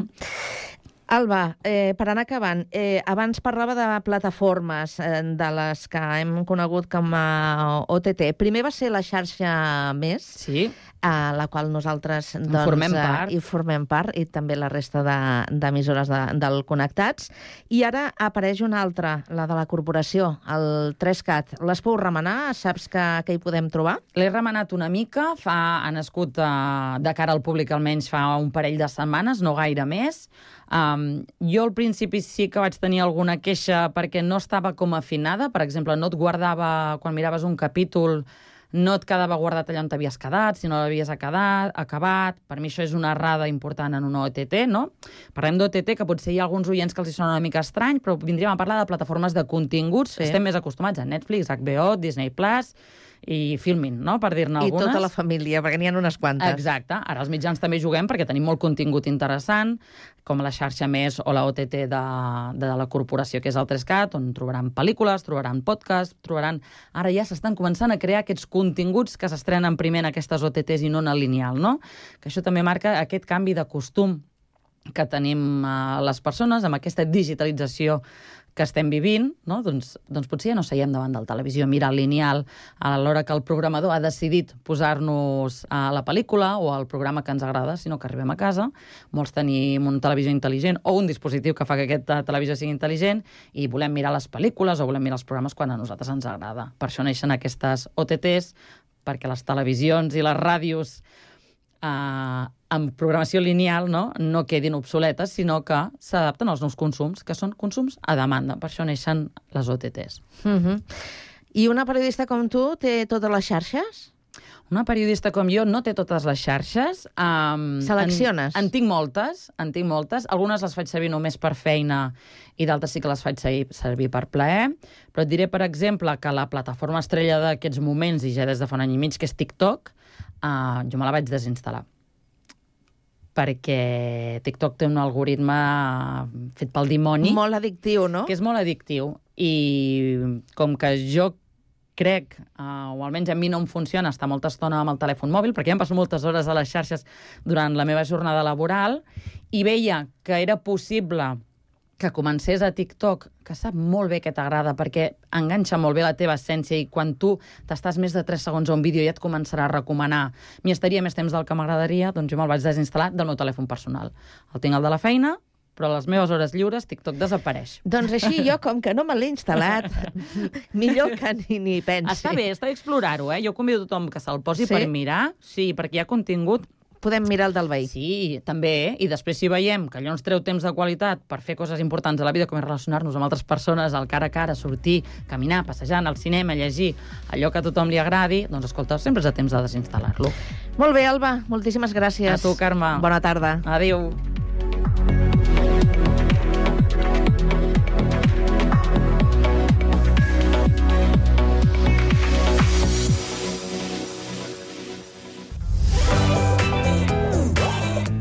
Alba, eh, per anar acabant, eh, abans parlava de plataformes eh, de les que hem conegut com a OTT. Primer va ser la xarxa Més, sí. a la qual nosaltres doncs, formem eh, part. hi formem part, i també la resta de- d'emissores de, del Connectats. I ara apareix una altra, la de la corporació, el 3CAT. Les pou remenar? Saps que, que hi podem trobar? L'he remenat una mica, fa, ha nascut uh, de cara al públic almenys fa un parell de setmanes, no gaire més. Um, jo al principi sí que vaig tenir alguna queixa perquè no estava com afinada, per exemple, no et guardava, quan miraves un capítol, no et quedava guardat allà on t'havies quedat, si no l'havies acabat. Per mi això és una errada important en una OTT, no? Parlem d'OTT, que potser hi ha alguns oients que els hi sona una mica estrany, però vindríem a parlar de plataformes de continguts. Sí. Estem més acostumats a Netflix, HBO, Disney+, Plus i Filmin, no?, per dir-ne I algunes. tota la família, perquè n'hi ha unes quantes. Exacte. Ara els mitjans també juguem perquè tenim molt contingut interessant, com la xarxa Més o la OTT de, de la corporació, que és el 3CAT, on trobaran pel·lícules, trobaran podcast, trobaran... Ara ja s'estan començant a crear aquests continguts que s'estrenen primer en aquestes OTTs i no en el lineal, no? Que això també marca aquest canvi de costum que tenim eh, les persones, amb aquesta digitalització que estem vivint, no? doncs, doncs potser ja no seiem davant del televisió, mira el lineal a l'hora que el programador ha decidit posar-nos a la pel·lícula o al programa que ens agrada, sinó que arribem a casa, molts tenim un televisor intel·ligent o un dispositiu que fa que aquesta televisió sigui intel·ligent i volem mirar les pel·lícules o volem mirar els programes quan a nosaltres ens agrada. Per això neixen aquestes OTTs, perquè les televisions i les ràdios eh, amb programació lineal no, no quedin obsoletes, sinó que s'adapten als nous consums, que són consums a demanda. Per això neixen les OTTs. Uh -huh. I una periodista com tu té totes les xarxes? Una periodista com jo no té totes les xarxes. Um, Selecciones? En, en tinc moltes, en tinc moltes. Algunes les faig servir només per feina i d'altres sí que les faig servir per plaer. Però et diré, per exemple, que la plataforma estrella d'aquests moments, i ja des de fa un any i mig, que és TikTok, uh, jo me la vaig desinstal·lar perquè TikTok té un algoritme fet pel dimoni. Molt addictiu, no? Que és molt addictiu. I com que jo crec, uh, o almenys a mi no em funciona estar molta estona amb el telèfon mòbil, perquè ja em passo moltes hores a les xarxes durant la meva jornada laboral, i veia que era possible que comencés a TikTok, que sap molt bé que t'agrada perquè enganxa molt bé la teva essència i quan tu t'estàs més de 3 segons a un vídeo ja et començarà a recomanar m'hi estaria més temps del que m'agradaria, doncs jo me'l vaig desinstal·lar del meu telèfon personal. El tinc al de la feina, però a les meves hores lliures TikTok desapareix. Doncs així jo, com que no me l'he instal·lat, millor que ni, ni pensi. Està bé, està bé explorar-ho, eh? Jo convido tothom que se'l posi Sí? per mirar, sí, perquè hi ha contingut Podem mirar el del veí. Sí, també, i després si veiem que allò ens treu temps de qualitat per fer coses importants a la vida, com és relacionar-nos amb altres persones, al cara a cara, sortir, caminar, passejant, al cinema, llegir, allò que a tothom li agradi, doncs escolta, sempre és a temps de desinstal·lar-lo. Molt bé, Alba, moltíssimes gràcies. A tu, Carme. Bona tarda. Adéu.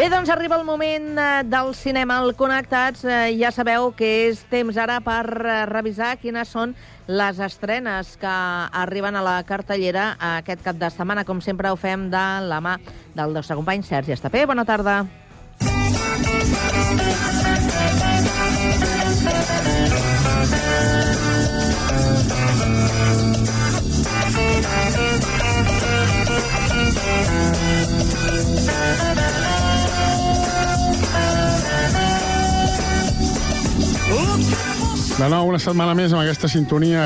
Bé, doncs arriba el moment eh, del cinema al Connectats. Eh, Ja sabeu que és temps ara per eh, revisar quines són les estrenes que arriben a la cartellera aquest cap de setmana. Com sempre ho fem de la mà del nostre company Sergi Estapé. Bona tarda. De nou, una setmana més amb aquesta sintonia,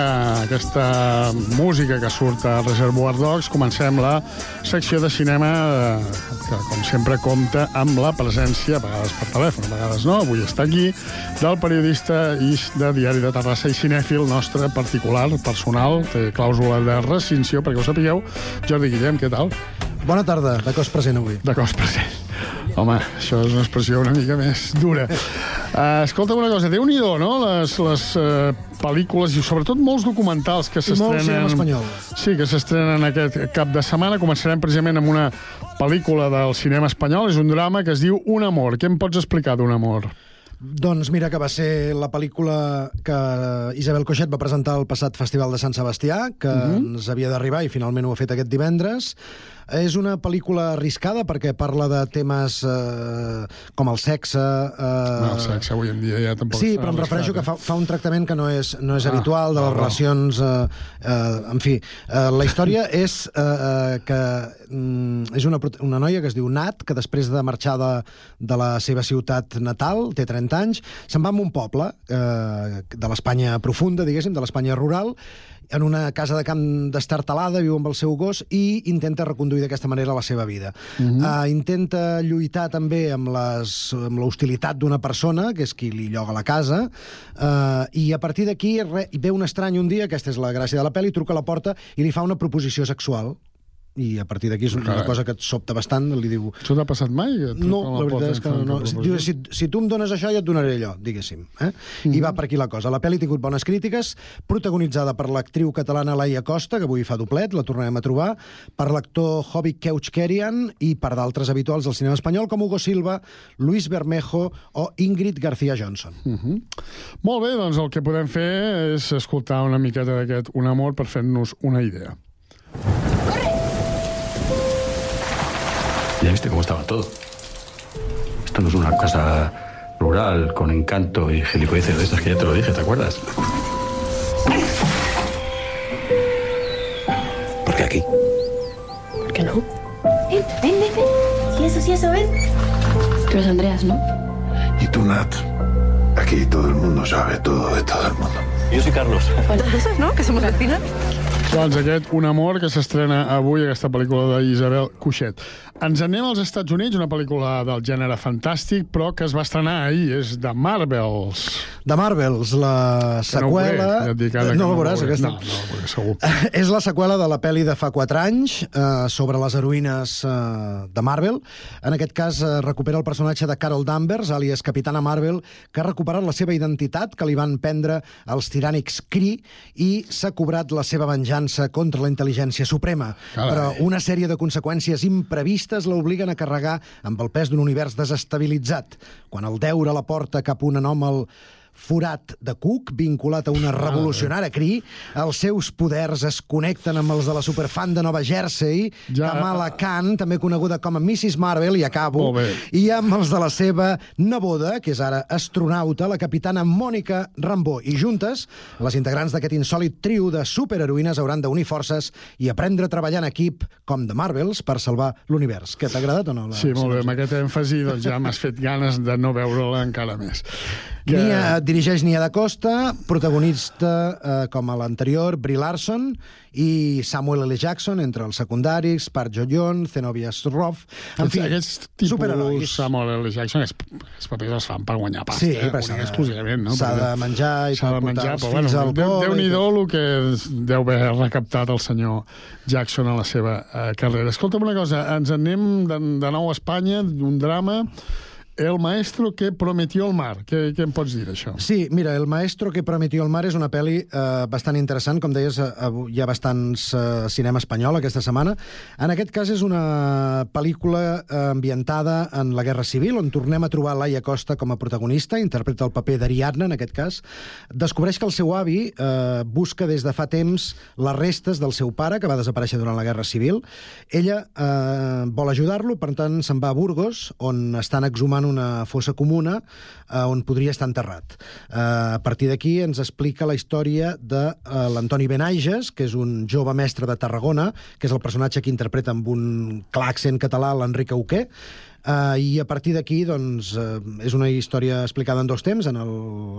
aquesta música que surt a Reservoir Dogs, comencem la secció de cinema eh, que, com sempre, compta amb la presència, a vegades per telèfon, a vegades no, avui està aquí, del periodista i de Diari de Terrassa i cinèfil nostre particular, personal, té clàusula de rescinció, perquè ho sapigueu. Jordi Guillem, què tal? Bona tarda, de cos present avui. De cos present. Home, això és una expressió una mica més dura. Uh, escolta una cosa, déu nhi no? Les, les uh, pel·lícules i sobretot molts documentals que s'estrenen... espanyol. Sí, que s'estrenen aquest cap de setmana. Començarem precisament amb una pel·lícula del cinema espanyol. És un drama que es diu Un amor. Què em pots explicar d'un amor? Doncs mira que va ser la pel·lícula que Isabel Coixet va presentar al passat Festival de Sant Sebastià, que Mhm. ens havia d'arribar i finalment ho ha fet aquest divendres. És una pel·lícula arriscada perquè parla de temes eh, com el sexe... Eh... No, el sexe avui en dia ja tampoc Sí, però em refereixo que arriscat, fa, fa un tractament que no és, no és Ah, habitual, de les no, relacions... Eh, eh, en fi, eh, la història és eh, eh, que mm, és una, una noia que es diu Nat, que després de marxar de, de la seva ciutat natal, té 30 anys, se'n va a un poble eh, de l'Espanya profunda, diguéssim, de l'Espanya rural, en una casa de camp destartalada, viu amb el seu gos i intenta reconduir d'aquesta manera la seva vida. Mhm. uh, intenta lluitar també amb les- amb l'hostilitat d'una persona, que és qui li lloga la casa, uh, i a partir d'aquí ve un estrany un dia, aquesta és la gràcia de la pel·li, truca a la porta i li fa una proposició sexual. I a partir d'aquí és una Carai. cosa que et sobta bastant, li diu... Això t'ha passat mai? No, te la veritat és que no. proposició? diu, si, si tu em dones això, jo et donaré allò, diguéssim. Eh? I va per aquí la cosa. La pel·li ha tingut bones crítiques, protagonitzada per l'actriu catalana Laia Costa, que avui fa doblet, la tornarem a trobar, per l'actor Hobby Keuchkerian i per d'altres habituals del cinema espanyol, com Hugo Silva, Luis Bermejo o Ingrid García Johnson. Uh -huh. Molt bé, doncs el que podem fer és escoltar una miqueta d'aquest Un amor per fer-nos una idea. Ya viste cómo estaba todo. Esto no es una casa rural con encanto y gilipolleces de estas que ya te lo dije, ¿te acuerdas? ¿Por qué aquí? ¿Por qué no? Ven, ven, ven, ven. Sí, eso, sí, eso, ven. Tú eres Andreas, ¿no? Y tú, Nat. Aquí todo el mundo sabe todo de todo el mundo. Yo soy Carlos. ¿no? Que somos vecinas. Doncs aquest Un amor que s'estrena avui, aquesta pel·lícula d'Isabel Cuixet. Ens anem als Estats Units, una pel·lícula del gènere fantàstic, però que es va estrenar ahir, és de Marvels. De Marvels, la Que no ho veuré, seqüela... ja et dic ara que no no la ho veuràs, veuré. aquesta? No, no la veuré, segur. És la seqüela de la pel·li de fa 4 anys eh, sobre les heroïnes eh, de Marvel. En aquest cas eh, recupera el personatge de Carol Danvers, alias Capitana Marvel, que ha recuperat la seva identitat que li van prendre els tirànics Kree i s'ha cobrat la seva venjança contra la intel·ligència suprema. Carai. Però una sèrie de conseqüències imprevistes l'obliguen a carregar amb el pes d'un univers desestabilitzat. Quan el deure la porta cap a un anòmal forat de Cook, vinculat a una revolucionària Cree, els seus poders es connecten amb els de la superfan de Nova Jersey, Ja. Kamala Khan, també coneguda com a Mrs. Marvel, i acabo, bé. i amb els de la seva neboda, que és ara astronauta, la capitana Mònica Rambó. I juntes, les integrants d'aquest insòlid trio de superheroïnes hauran d'unir forces i aprendre a treballar en equip, com de Marvels, per salvar l'univers. Que t'ha agradat o no? La Sí, molt bé, amb aquest èmfasi doncs ja m'has fet ganes de no veure-la encara més. Que... Nia, dirigeix Nia da Costa, protagonista, eh, com a l'anterior, Brie Larson, i Samuel L. Jackson, entre els secundaris, Park Jo-yeon, Zenobia Roth... En fi, aquests tipus superherois. Samuel L. Jackson, és, els papers els fan per guanyar pasta, Sí, eh? però s'ha de- exclusivament, no? s'ha de menjar i s'ha de menjar, els però fills bueno, al Déu, col i Déu-n'hi-do el que deu haver recaptat el senyor Jackson a la seva eh, carrera. Escolta'm una cosa, ens anem de, de nou a Espanya, d'un drama, El maestro que prometió el mar. Què, què em pots dir d'això? Sí, mira, El maestro que prometió el mar és una pel·li eh, bastant interessant. Com deies, eh, hi ha bastants eh, cinema espanyol aquesta setmana. En aquest cas és una pel·lícula eh, ambientada en la Guerra Civil, on tornem a trobar Laia Costa com a protagonista, interpreta el paper d'Ariadna, en aquest cas. Descobreix que el seu avi eh, busca des de fa temps les restes del seu pare, que va desaparèixer durant la Guerra Civil. Ella eh, vol ajudar-lo, per tant se'n va a Burgos, on estan exhumant una fossa comuna eh, on podria estar enterrat. Eh, a partir d'aquí ens explica la història de eh, l'Antoni Benages, que és un jove mestre de Tarragona, que és el personatge que interpreta amb un clar accent català l'Enric Auquer, Uh, I a partir d'aquí, doncs, uh, és una història explicada en dos temps, en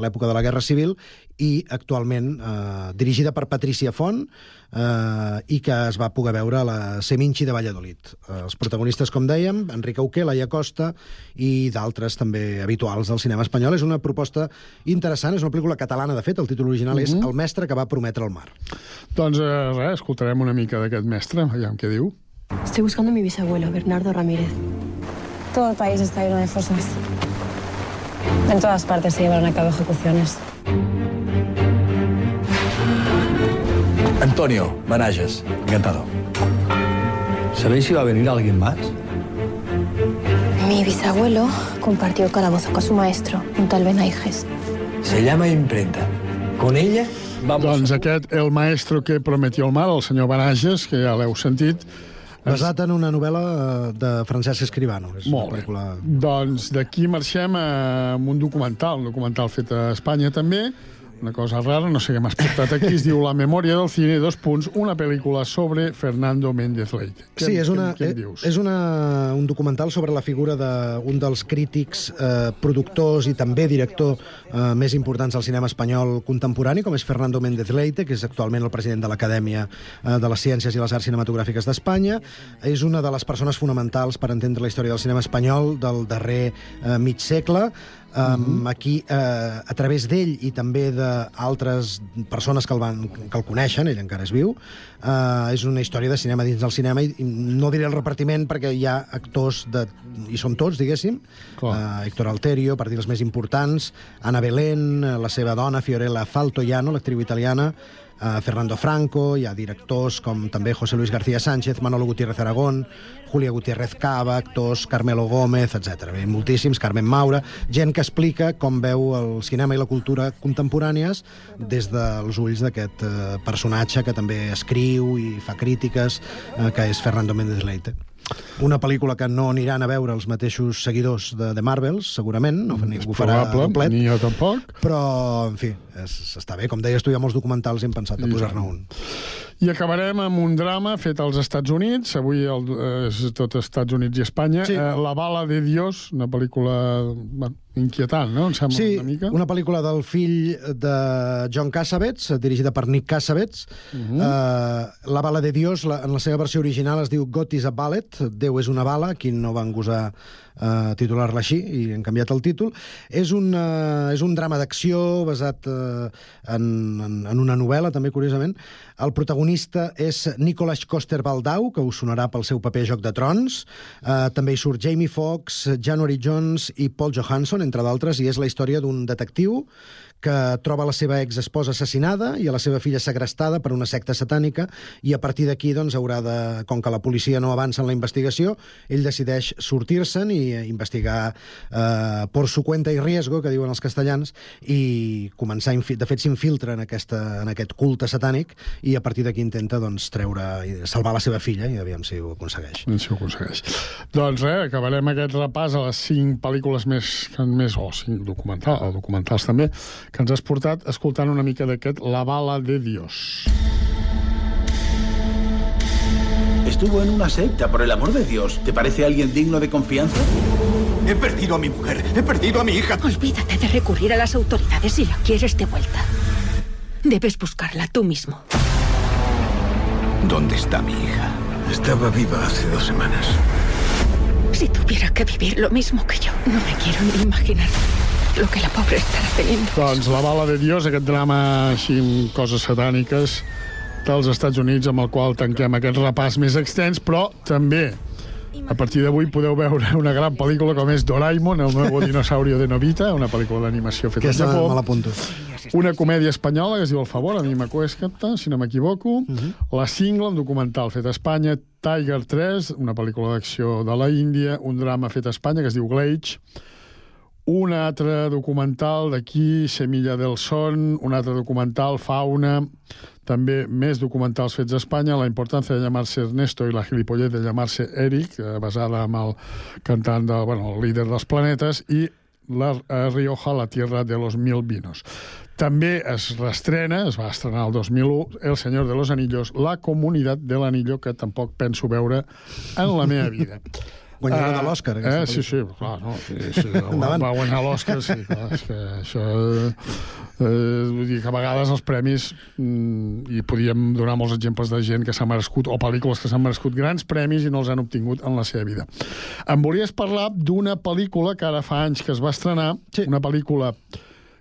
l'època de la Guerra Civil i actualment uh, dirigida per Patricia Font uh, i que es va poder veure a la Seminci de Valladolid. Uh, els protagonistes, com dèiem, Enric Auquer, Laia Costa i d'altres també habituals del cinema espanyol. És una proposta interessant, és una pel·lícula catalana, de fet, el títol original és Mhm. El mestre que va prometre el mar. Doncs eh, res, escoltarem una mica d'aquest mestre, aviam què diu. Estoy buscando a mi bisabuelo, Bernardo Ramírez. Todo el país está lleno de fosas. En todas partes se llevaron a cabo ejecuciones. Antonio Banages, encantado. ¿Sabéis si va a venir alguien más? Mi bisabuelo compartió calabozo con su maestro, un tal Benaiges. Se llama imprenta. Con ella Vamos. Doncs aquest, El maestro que prometió el mar, el senyor Barages, que ja l'heu sentit, Basat en una novel·la eh, de Francesc Escribano. És Molt una bé. pel·lícula... Doncs d'aquí marxem a un documental, un documental fet a Espanya també, una cosa rara, no sé què m'has portat aquí, es diu La memòria del cine, dos punts, una pel·lícula sobre Fernando Méndez Leite. Què, Sí, és, una, què, què eh, dius? és una, un documental sobre la figura d'un dels crítics, eh, productors i també director eh, més importants del cinema espanyol contemporani, com és Fernando Méndez Leite, que és actualment el president de l'Acadèmia eh, de les Ciències i les Arts Cinematogràfiques d'Espanya. És una de les persones fonamentals per entendre la història del cinema espanyol del darrer eh, mig segle. Um, Aquí, eh, a través d'ell i també d'altres persones que el, van, que el coneixen, ell encara és viu, eh, és una història de cinema dins del cinema i, no diré el repartiment perquè hi ha actors de, i són tots, diguéssim. Uh, Héctor Alterio, per dir els més importants Ana Belén, eh, la seva dona Fiorella Faltoiano, l'actriu italiana uh, Fernando Franco, hi ha directors com també José Luis García Sánchez, Manolo Gutiérrez Aragón, Julia Gutiérrez Cava, actors Carmelo Gómez, etc. Bé, moltíssims, Carmen Maura, gent que explica com veu el cinema i la cultura contemporànies des dels ulls d'aquest uh, personatge que també escriu i fa crítiques, uh, que és Fernando Méndez Leite. Una pel·lícula que no aniran a veure els mateixos seguidors de, de Marvels, segurament, no ningú farà probable, complet. ni jo tampoc. Però, en fi, és, està bé. Com deies tu, hi ha molts documentals i hem pensat I posar-ne un. I acabarem amb un drama fet als Estats Units, avui el, eh, és tot Estats Units i Espanya, Sí. eh, La bala de Dios, una pel·lícula bueno, inquietant, no? Em sembla Sí, una mica. una pel·lícula del fill de John Cassavetes, dirigida per Nick Cassavetes. Uh. -huh. uh, la bala de Dios, la, en la seva versió original, es diu God is a ballet, Déu és una bala, aquí no van gosar uh, titular-la així i han canviat el títol. És un, uh, és un drama d'acció basat uh, en, en, en una novel·la, també, curiosament. El protagonista és Nicholas Coster-Waldau, que us sonarà pel seu paper a Joc de Trons. Uh, també hi surt Jamie Foxx, January Jones i Paul Johansson, entre d'altres, i és la història d'un detectiu que troba la seva exesposa assassinada i a la seva filla segrestada per una secta satànica i a partir d'aquí doncs, haurà de, com que la policia no avança en la investigació, ell decideix sortir-se'n i eh, investigar eh, por su cuenta i riesgo, que diuen els castellans, i començar, de fet s'infiltra en, aquesta, en aquest culte satànic i a partir d'aquí intenta doncs, treure i salvar la seva filla i aviam si ho aconsegueix. Si ho aconsegueix. Doncs res, acabarem aquest repàs a les cinc pel·lícules més, més o cinc documentals, documentals també, que ens has portat escoltant una mica d'aquest La bala de Dios. Estuvo en una secta, por el amor de Dios. ¿Te parece alguien digno de confianza? He perdido a mi mujer, he perdido a mi hija. Olvídate de recurrir a las autoridades si la quieres de vuelta. Debes buscarla tú mismo. ¿Dónde está mi hija? Estaba viva hace dos semanas. Si tuviera que vivir lo mismo que yo, no me quiero ni imaginar lo que la pobre estará teniendo. Doncs La bala de Dios, aquest drama així amb coses satàniques dels Estats Units amb el qual tanquem aquest repàs més extens, però també a partir d'avui podeu veure una gran pel·lícula com és Doraemon, el nou dinosaurio de Novita, una pel·lícula d'animació feta al Japó. me l'apunto. Una comèdia espanyola que es diu El favor, a mi m'acuescata, si no m'equivoco. Uh -huh. La Cingle, un documental fet a Espanya. Tiger 3, una pel·lícula d'acció de la Índia. Un drama fet a Espanya que es diu Glage. Un altre documental d'aquí, Semilla del Son. Un altre documental, Fauna. També més documentals fets a Espanya. La importància de llamar-se Ernesto i la gilipollez de llamar-se Eric, eh, basada amb el cantant, de, bueno, el líder dels planetes. I la a Rioja, la tierra de los mil vinos. També es reestrena, es va estrenar el 2001, El senyor de los anillos, La comunitat de l'anillo, que tampoc penso veure en la meva vida. Guanyadora Ah, de l'Òscar, Eh, sí, sí, clar, no, sí, sí, va, va guanyar l'Òscar, sí, clar, és que això... Eh, vull dir que a vegades els premis, mm, i podíem donar molts exemples de gent que s'ha merescut, o pel·lícules que s'han merescut grans premis i no els han obtingut en la seva vida. Em volies parlar d'una pel·lícula que ara fa anys que es va estrenar, sí. una pel·lícula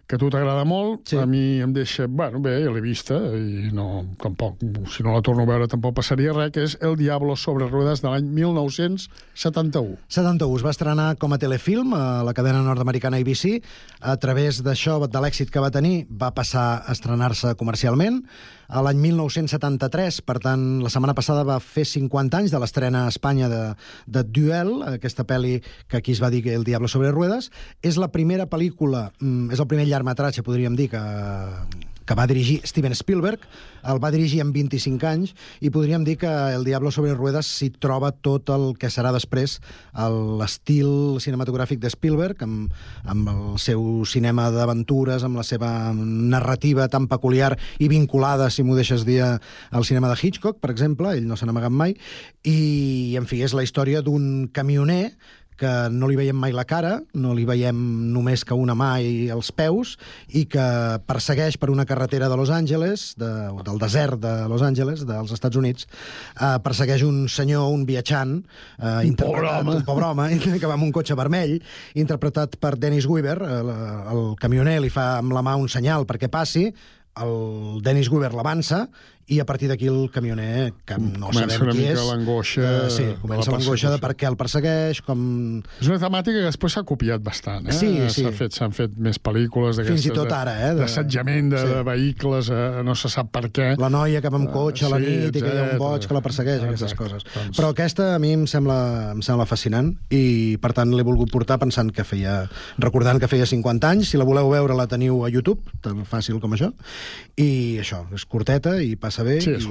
que a tu t'agrada molt, sí. a mi em deixa... Bueno, bé, ja l'he vista, i no, tampoc, si no la torno a veure tampoc passaria res, que és El Diablo sobre ruedes de l'any 1971. 71 es va estrenar com a telefilm a la cadena nord-americana ABC. A través d'això, de l'èxit que va tenir, va passar a estrenar-se comercialment. A l'any 1973, per tant, la setmana passada va fer 50 anys de l'estrena a Espanya de, de Duel, aquesta pel·li que aquí es va dir El Diablo sobre ruedes. És la primera pel·lícula, mm, és el primer llargmetratge, podríem dir, que, que va dirigir Steven Spielberg, el va dirigir amb 25 anys, i podríem dir que El Diablo sobre ruedes s'hi troba tot el que serà després l'estil cinematogràfic de Spielberg, amb, amb el seu cinema d'aventures, amb la seva narrativa tan peculiar i vinculada, si m'ho deixes dir, al cinema de Hitchcock, per exemple, ell no se n'ha amagat mai, i, en fi, és la història d'un camioner que no li veiem mai la cara, no li veiem només que una mà i els peus, i que persegueix per una carretera de Los Angeles, de, del desert de Los Angeles, dels Estats Units, eh, persegueix un senyor, un viatjant, eh, Un pobre home. un pobre home, que va amb un cotxe vermell, interpretat per Dennis Weaver, el, el camioner li fa amb la mà un senyal perquè passi, el Dennis Weaver l'avança i a partir d'aquí el camioner, que no Comença sabem una qui mica és... l'angoixa eh, sí, de comença la l'angoixa de per què el persegueix, com... És una temàtica que després s'ha copiat bastant. Eh? Sí, sí. S'ha fet, s'han fet més pel·lícules d'aquestes... Fins i tot de- ara, eh, de- D'assetjament de, sí. de vehicles, eh, no se sap per què. La noia que va amb cotxe a la sí, nit i que hi ha un boig que la persegueix, aquestes Exacte. coses. Doncs- Però aquesta a mi em sembla, em sembla fascinant i, per tant, l'he volgut portar pensant que feia... recordant que feia 50 anys. Si la voleu veure, la teniu a YouTube, tan fàcil com això. I això, és curteta i passa bé. Sí, és i...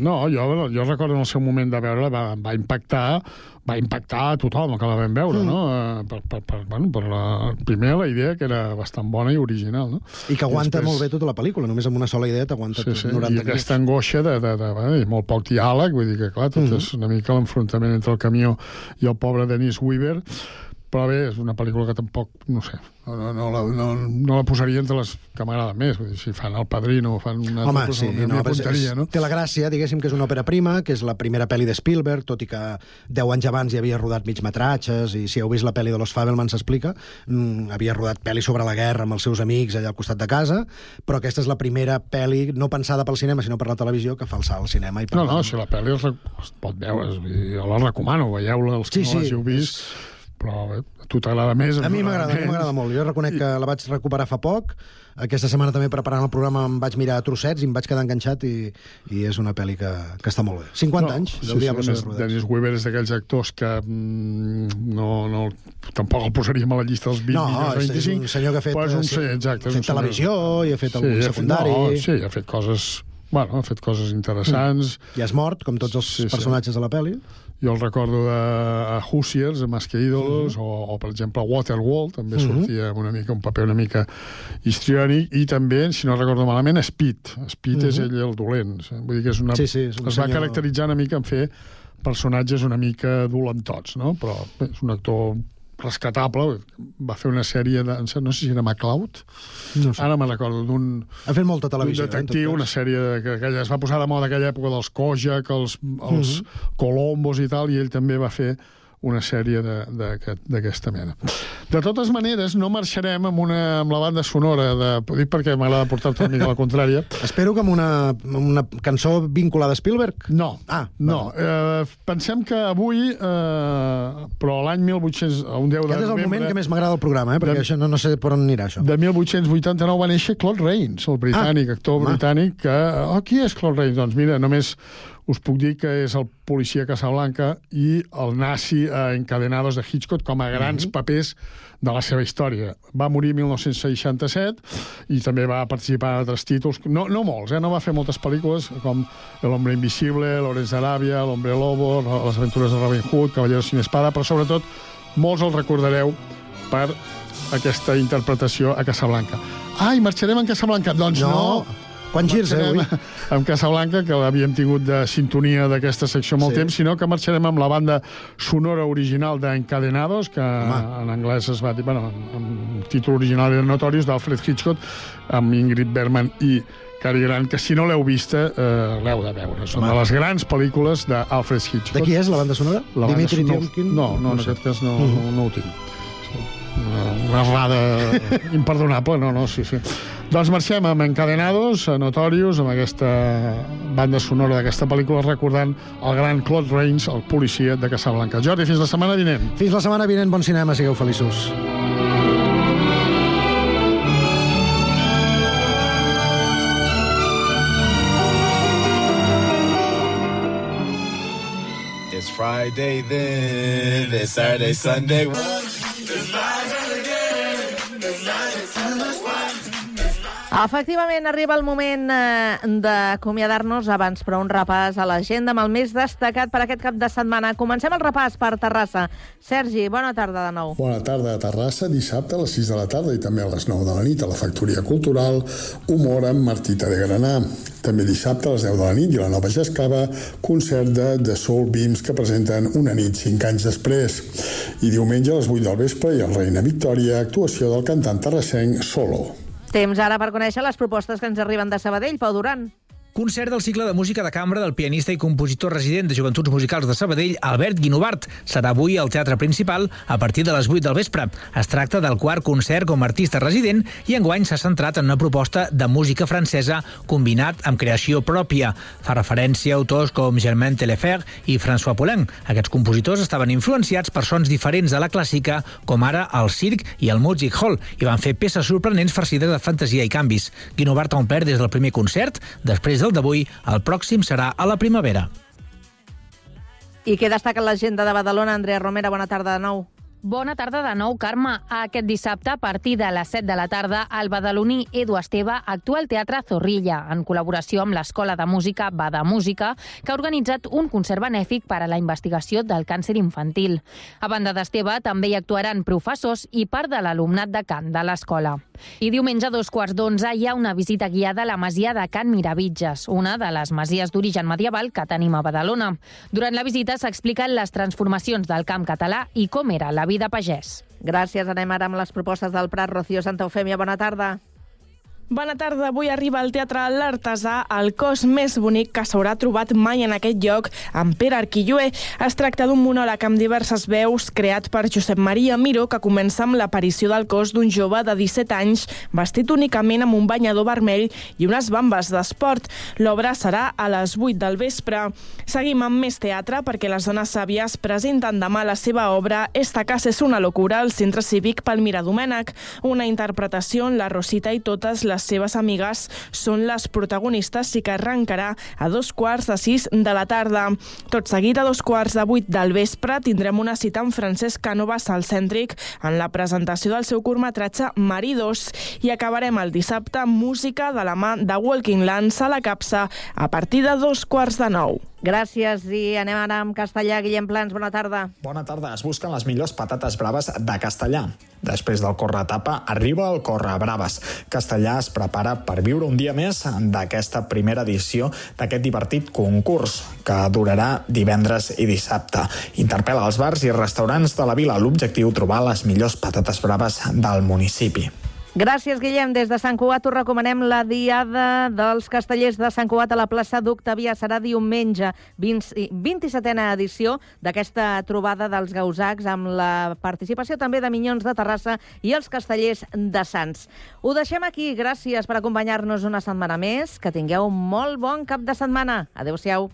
No, jo, jo recordo en el seu moment de veure va, va impactar va impactar a tothom que la vam veure, Mm. no? Eh, Per, per, per, bueno, per la, primer la idea, que era bastant bona i original, no? I que aguanta després- molt bé tota la pel·lícula, només amb una sola idea t'aguanta Sí, sí, 90 i aquesta angoixa de, de, de, de, de molt poc diàleg, vull dir que, clar, tot Mhm. és una mica l'enfrontament entre el camió i el pobre Dennis Weaver, però bé, és una pel·lícula que tampoc, no sé, no, no, no, la, no, no la posaria entre les que m'agraden més, vull dir, si fan El Padrino o fan una Home, altra cosa, sí, no, és, apuntaria, no? té la gràcia, diguéssim, que és una òpera prima, que és la primera pel·li de Spielberg, tot i que 10 anys abans hi havia rodat mig metratges, i si heu vist la pel·li de Los Fabelmans s'explica, mm, havia rodat pel·li sobre la guerra amb els seus amics allà al costat de casa, però aquesta és la primera pel·li no pensada pel cinema, sinó per la televisió, que fa el salt al cinema. I per No, no, tant- si la pel·li es, es pot veure, és- jo la recomano, veieu-la, els que Sí, no sí, l'hàgiu vist, però a tu t'agrada més. A mi m'agrada, a mi m'agrada molt. Jo reconec que la vaig recuperar fa poc. Aquesta setmana també preparant el programa em vaig mirar trossets i em vaig quedar enganxat i, i és una pel·li que, que està molt bé. 50 anys del sí, Diablo sí, sí, a més, Dennis Weaver és d'aquells actors que mm, no, no, tampoc el posaríem a la llista dels 20 No, millors és, 25. és un senyor que ha fet, un, sí, sí, exacte, ha fet un senyor- televisió i ha fet algun ha secundari. no, sí, ha fet coses... Bueno, ha fet coses interessants. I és mort, com tots els Sí, sí. personatges de la pel·li. Jo el recordo de a Hoosiers, a Más que ídolos, o, o, per exemple, Waterworld, també Mhm. sortia amb una mica, un paper una mica histriònic, i també, si no recordo malament, Speed. Speed és Mhm. ell el dolent. Vull dir que és una... Sí, sí, és un es va senyor- caracteritzar una mica en fer personatges una mica dolentots, no? Però bé, és un actor rescatable, va fer una sèrie de... no sé si era MacLeod, no sé. ara me'n recordo d'un Ha fet molta televisió. eh, en tot detectiu, cas. una sèrie de, que, que es va posar de moda aquella època dels Kojak, els, els Mhm. Colombos i tal, i ell també va fer una sèrie d'aquesta mena. De totes maneres, no marxarem amb, una, amb la banda sonora, de, dic perquè m'agrada portar-te una mica la contrària. Espero que amb una, amb una cançó vinculada a Spielberg. No, Ah, no. Eh, pensem que avui, eh, però l'any 1800, un 10 de Aquest és el moment novembre, que més m'agrada del programa, eh? perquè De- això no, no sé per on anirà, això. de 1889 va néixer Claude Rains, el britànic, Ah, actor home. britànic, que... Oh, qui és Claude Rains? Doncs mira, només us puc dir que és el policia a Casablanca i el nazi a Encadenados de Hitchcock com a grans Mhm. papers de la seva història. Va morir 1967 i també va participar en altres títols, no, no molts, eh? no va fer moltes pel·lícules com El hombre invisible, Lawrence d'Aràbia, L'hombre lobo, Les aventures de Robin Hood, Cavallero sin espada, però sobretot molts el recordareu per aquesta interpretació a Casablanca. Ai, marxarem en Casablanca? Doncs no. No. Quants girs, eh, avui? Amb Casablanca, que l'havíem tingut de sintonia d'aquesta secció molt Sí. temps, sinó que marxarem amb la banda sonora original d'Encadenados, que Home. en anglès es va dir, bueno, amb títol original era Notorious, d'Alfred Hitchcock, amb Ingrid Bergman i Cary Grant, que si no l'heu vista, eh, l'heu de veure. Són Home. de les grans pel·lícules d'Alfred Hitchcock. De qui és la banda sonora? La banda Dimitri sonora- Tiomkin? No, no, en sé. aquest cas no, Mhm. no, no ho tinc. Una, errada imperdonable, no, no, sí, sí. Doncs marxem amb Encadenados, a Notorious, amb aquesta banda sonora d'aquesta pel·lícula, recordant el gran Claude Rains, el policia de Casablanca. Jordi, fins la setmana vinent. Fins la setmana vinent, bon cinema, sigueu feliços. It's Friday then, it's Saturday, Sunday. Efectivament, arriba el moment eh, d'acomiadar-nos abans, però un repàs a l'agenda amb el més destacat per aquest cap de setmana. Comencem el repàs per Terrassa. Sergi, bona tarda de nou. Bona tarda a Terrassa, dissabte a les 6 de la tarda i també a les 9 de la nit a la Factoria Cultural Humor amb de Granà. També dissabte a les 10 de la nit i la Nova Jascava, concert de The Soul Beams que presenten una nit 5 anys després. I diumenge a les 8 del vespre i al Reina Victòria, actuació del cantant terrassenc Solo. Temps ara per conèixer les propostes que ens arriben de Sabadell. Pau Duran. Concert del cicle de música de cambra del pianista i compositor resident de Joventuts Musicals de Sabadell, Albert Guinovart. Serà avui al Teatre Principal a partir de les 8 del vespre. Es tracta del quart concert com a artista resident i enguany s'ha centrat en una proposta de música francesa combinat amb creació pròpia. Fa referència a autors com Germain Telefer i François Poulenc. Aquests compositors estaven influenciats per sons diferents de la clàssica, com ara el circ i el music hall, i van fer peces sorprenents farcides de fantasia i canvis. Guinovart ha omplert des del primer concert, després del d'avui, el pròxim serà a la primavera. I què destaca l'agenda de Badalona? Andrea Romera, bona tarda de nou. Bona tarda de nou, Carme. Aquest dissabte, a partir de les 7 de la tarda, el badaloní Edu Esteve actua al Teatre Zorrilla, en col·laboració amb l'Escola de Música Bada Música, que ha organitzat un concert benèfic per a la investigació del càncer infantil. A banda d'Esteve, també hi actuaran professors i part de l'alumnat de cant de l'escola. I diumenge a dos quarts d'onze hi ha una visita guiada a la masia de Can Miravitges, una de les masies d'origen medieval que tenim a Badalona. Durant la visita s'expliquen les transformacions del camp català i com era la vida pagès. Gràcies. Anem ara amb les propostes del Prat. Rocío Santa Eufèmia, bona tarda. Bona tarda. Avui arriba al Teatre L'Artesà el cos més bonic que s'haurà trobat mai en aquest lloc amb Pere Arquilloé. Es tracta d'un monòleg amb diverses veus creat per Josep Maria Miró que comença amb l'aparició del cos d'un jove de 17 anys vestit únicament amb un banyador vermell i unes bambes d'esport. L'obra serà a les 8 del vespre. Seguim amb més teatre perquè les dones sàvies presenten demà la seva obra Esta casa és una locura al Centre Cívic Palmira Domènech, una interpretació on la Rosita i totes les seves amigues són les protagonistes i que arrencarà a dos quarts de sis de la tarda. Tot seguit, a dos quarts de vuit del vespre, tindrem una cita amb Francesc Cànovas al Cèntric en la presentació del seu curtmetratge Maridos i acabarem el dissabte amb música de la mà de Walking Lands a la capsa a partir de dos quarts de nou. Gràcies i anem ara amb Castellà. Guillem Plans, bona tarda. Bona tarda. Es busquen les millors patates braves de Castellà. Després del corre etapa, arriba el corre braves. Castellà es prepara per viure un dia més d'aquesta primera edició d'aquest divertit concurs, que durarà divendres i dissabte. Interpel·la els bars i restaurants de la vila. L'objectiu, trobar les millors patates braves del municipi. Gràcies, Guillem. Des de Sant Cugat us recomanem la Diada dels Castellers de Sant Cugat a la plaça d'Octavià. Serà diumenge, 20, 27a edició d'aquesta trobada dels gausacs amb la participació també de Minyons de Terrassa i els Castellers de Sants. Ho deixem aquí. Gràcies per acompanyar-nos una setmana més. Que tingueu un molt bon cap de setmana. Adéu-siau.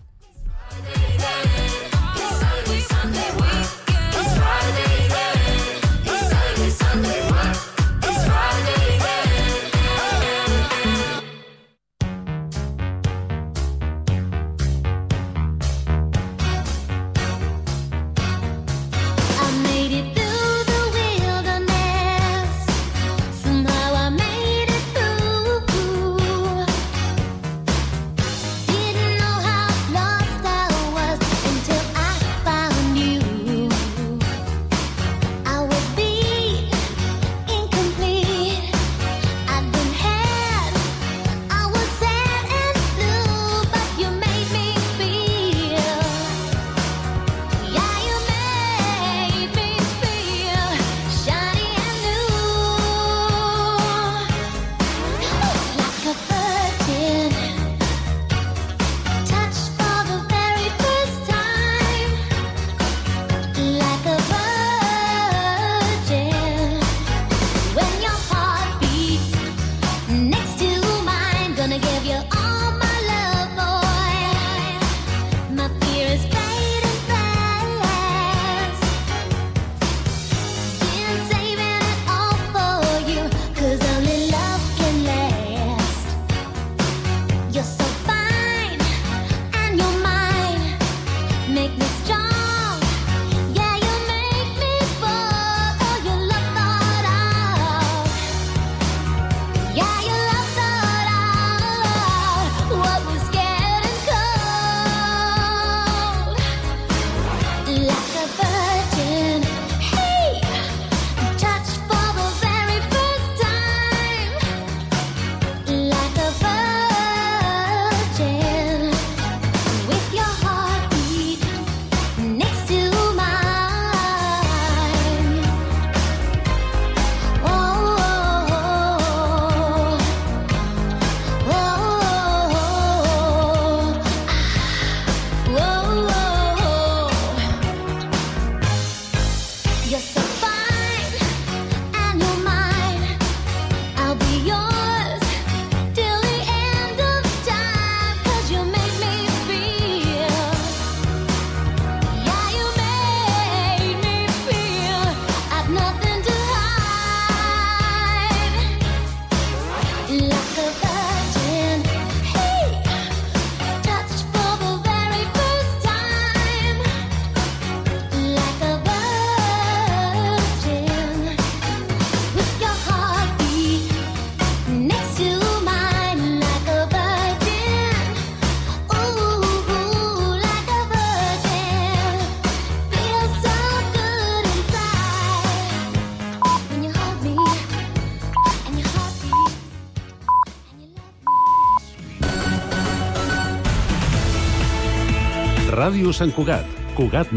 Sant Cugat. Cugat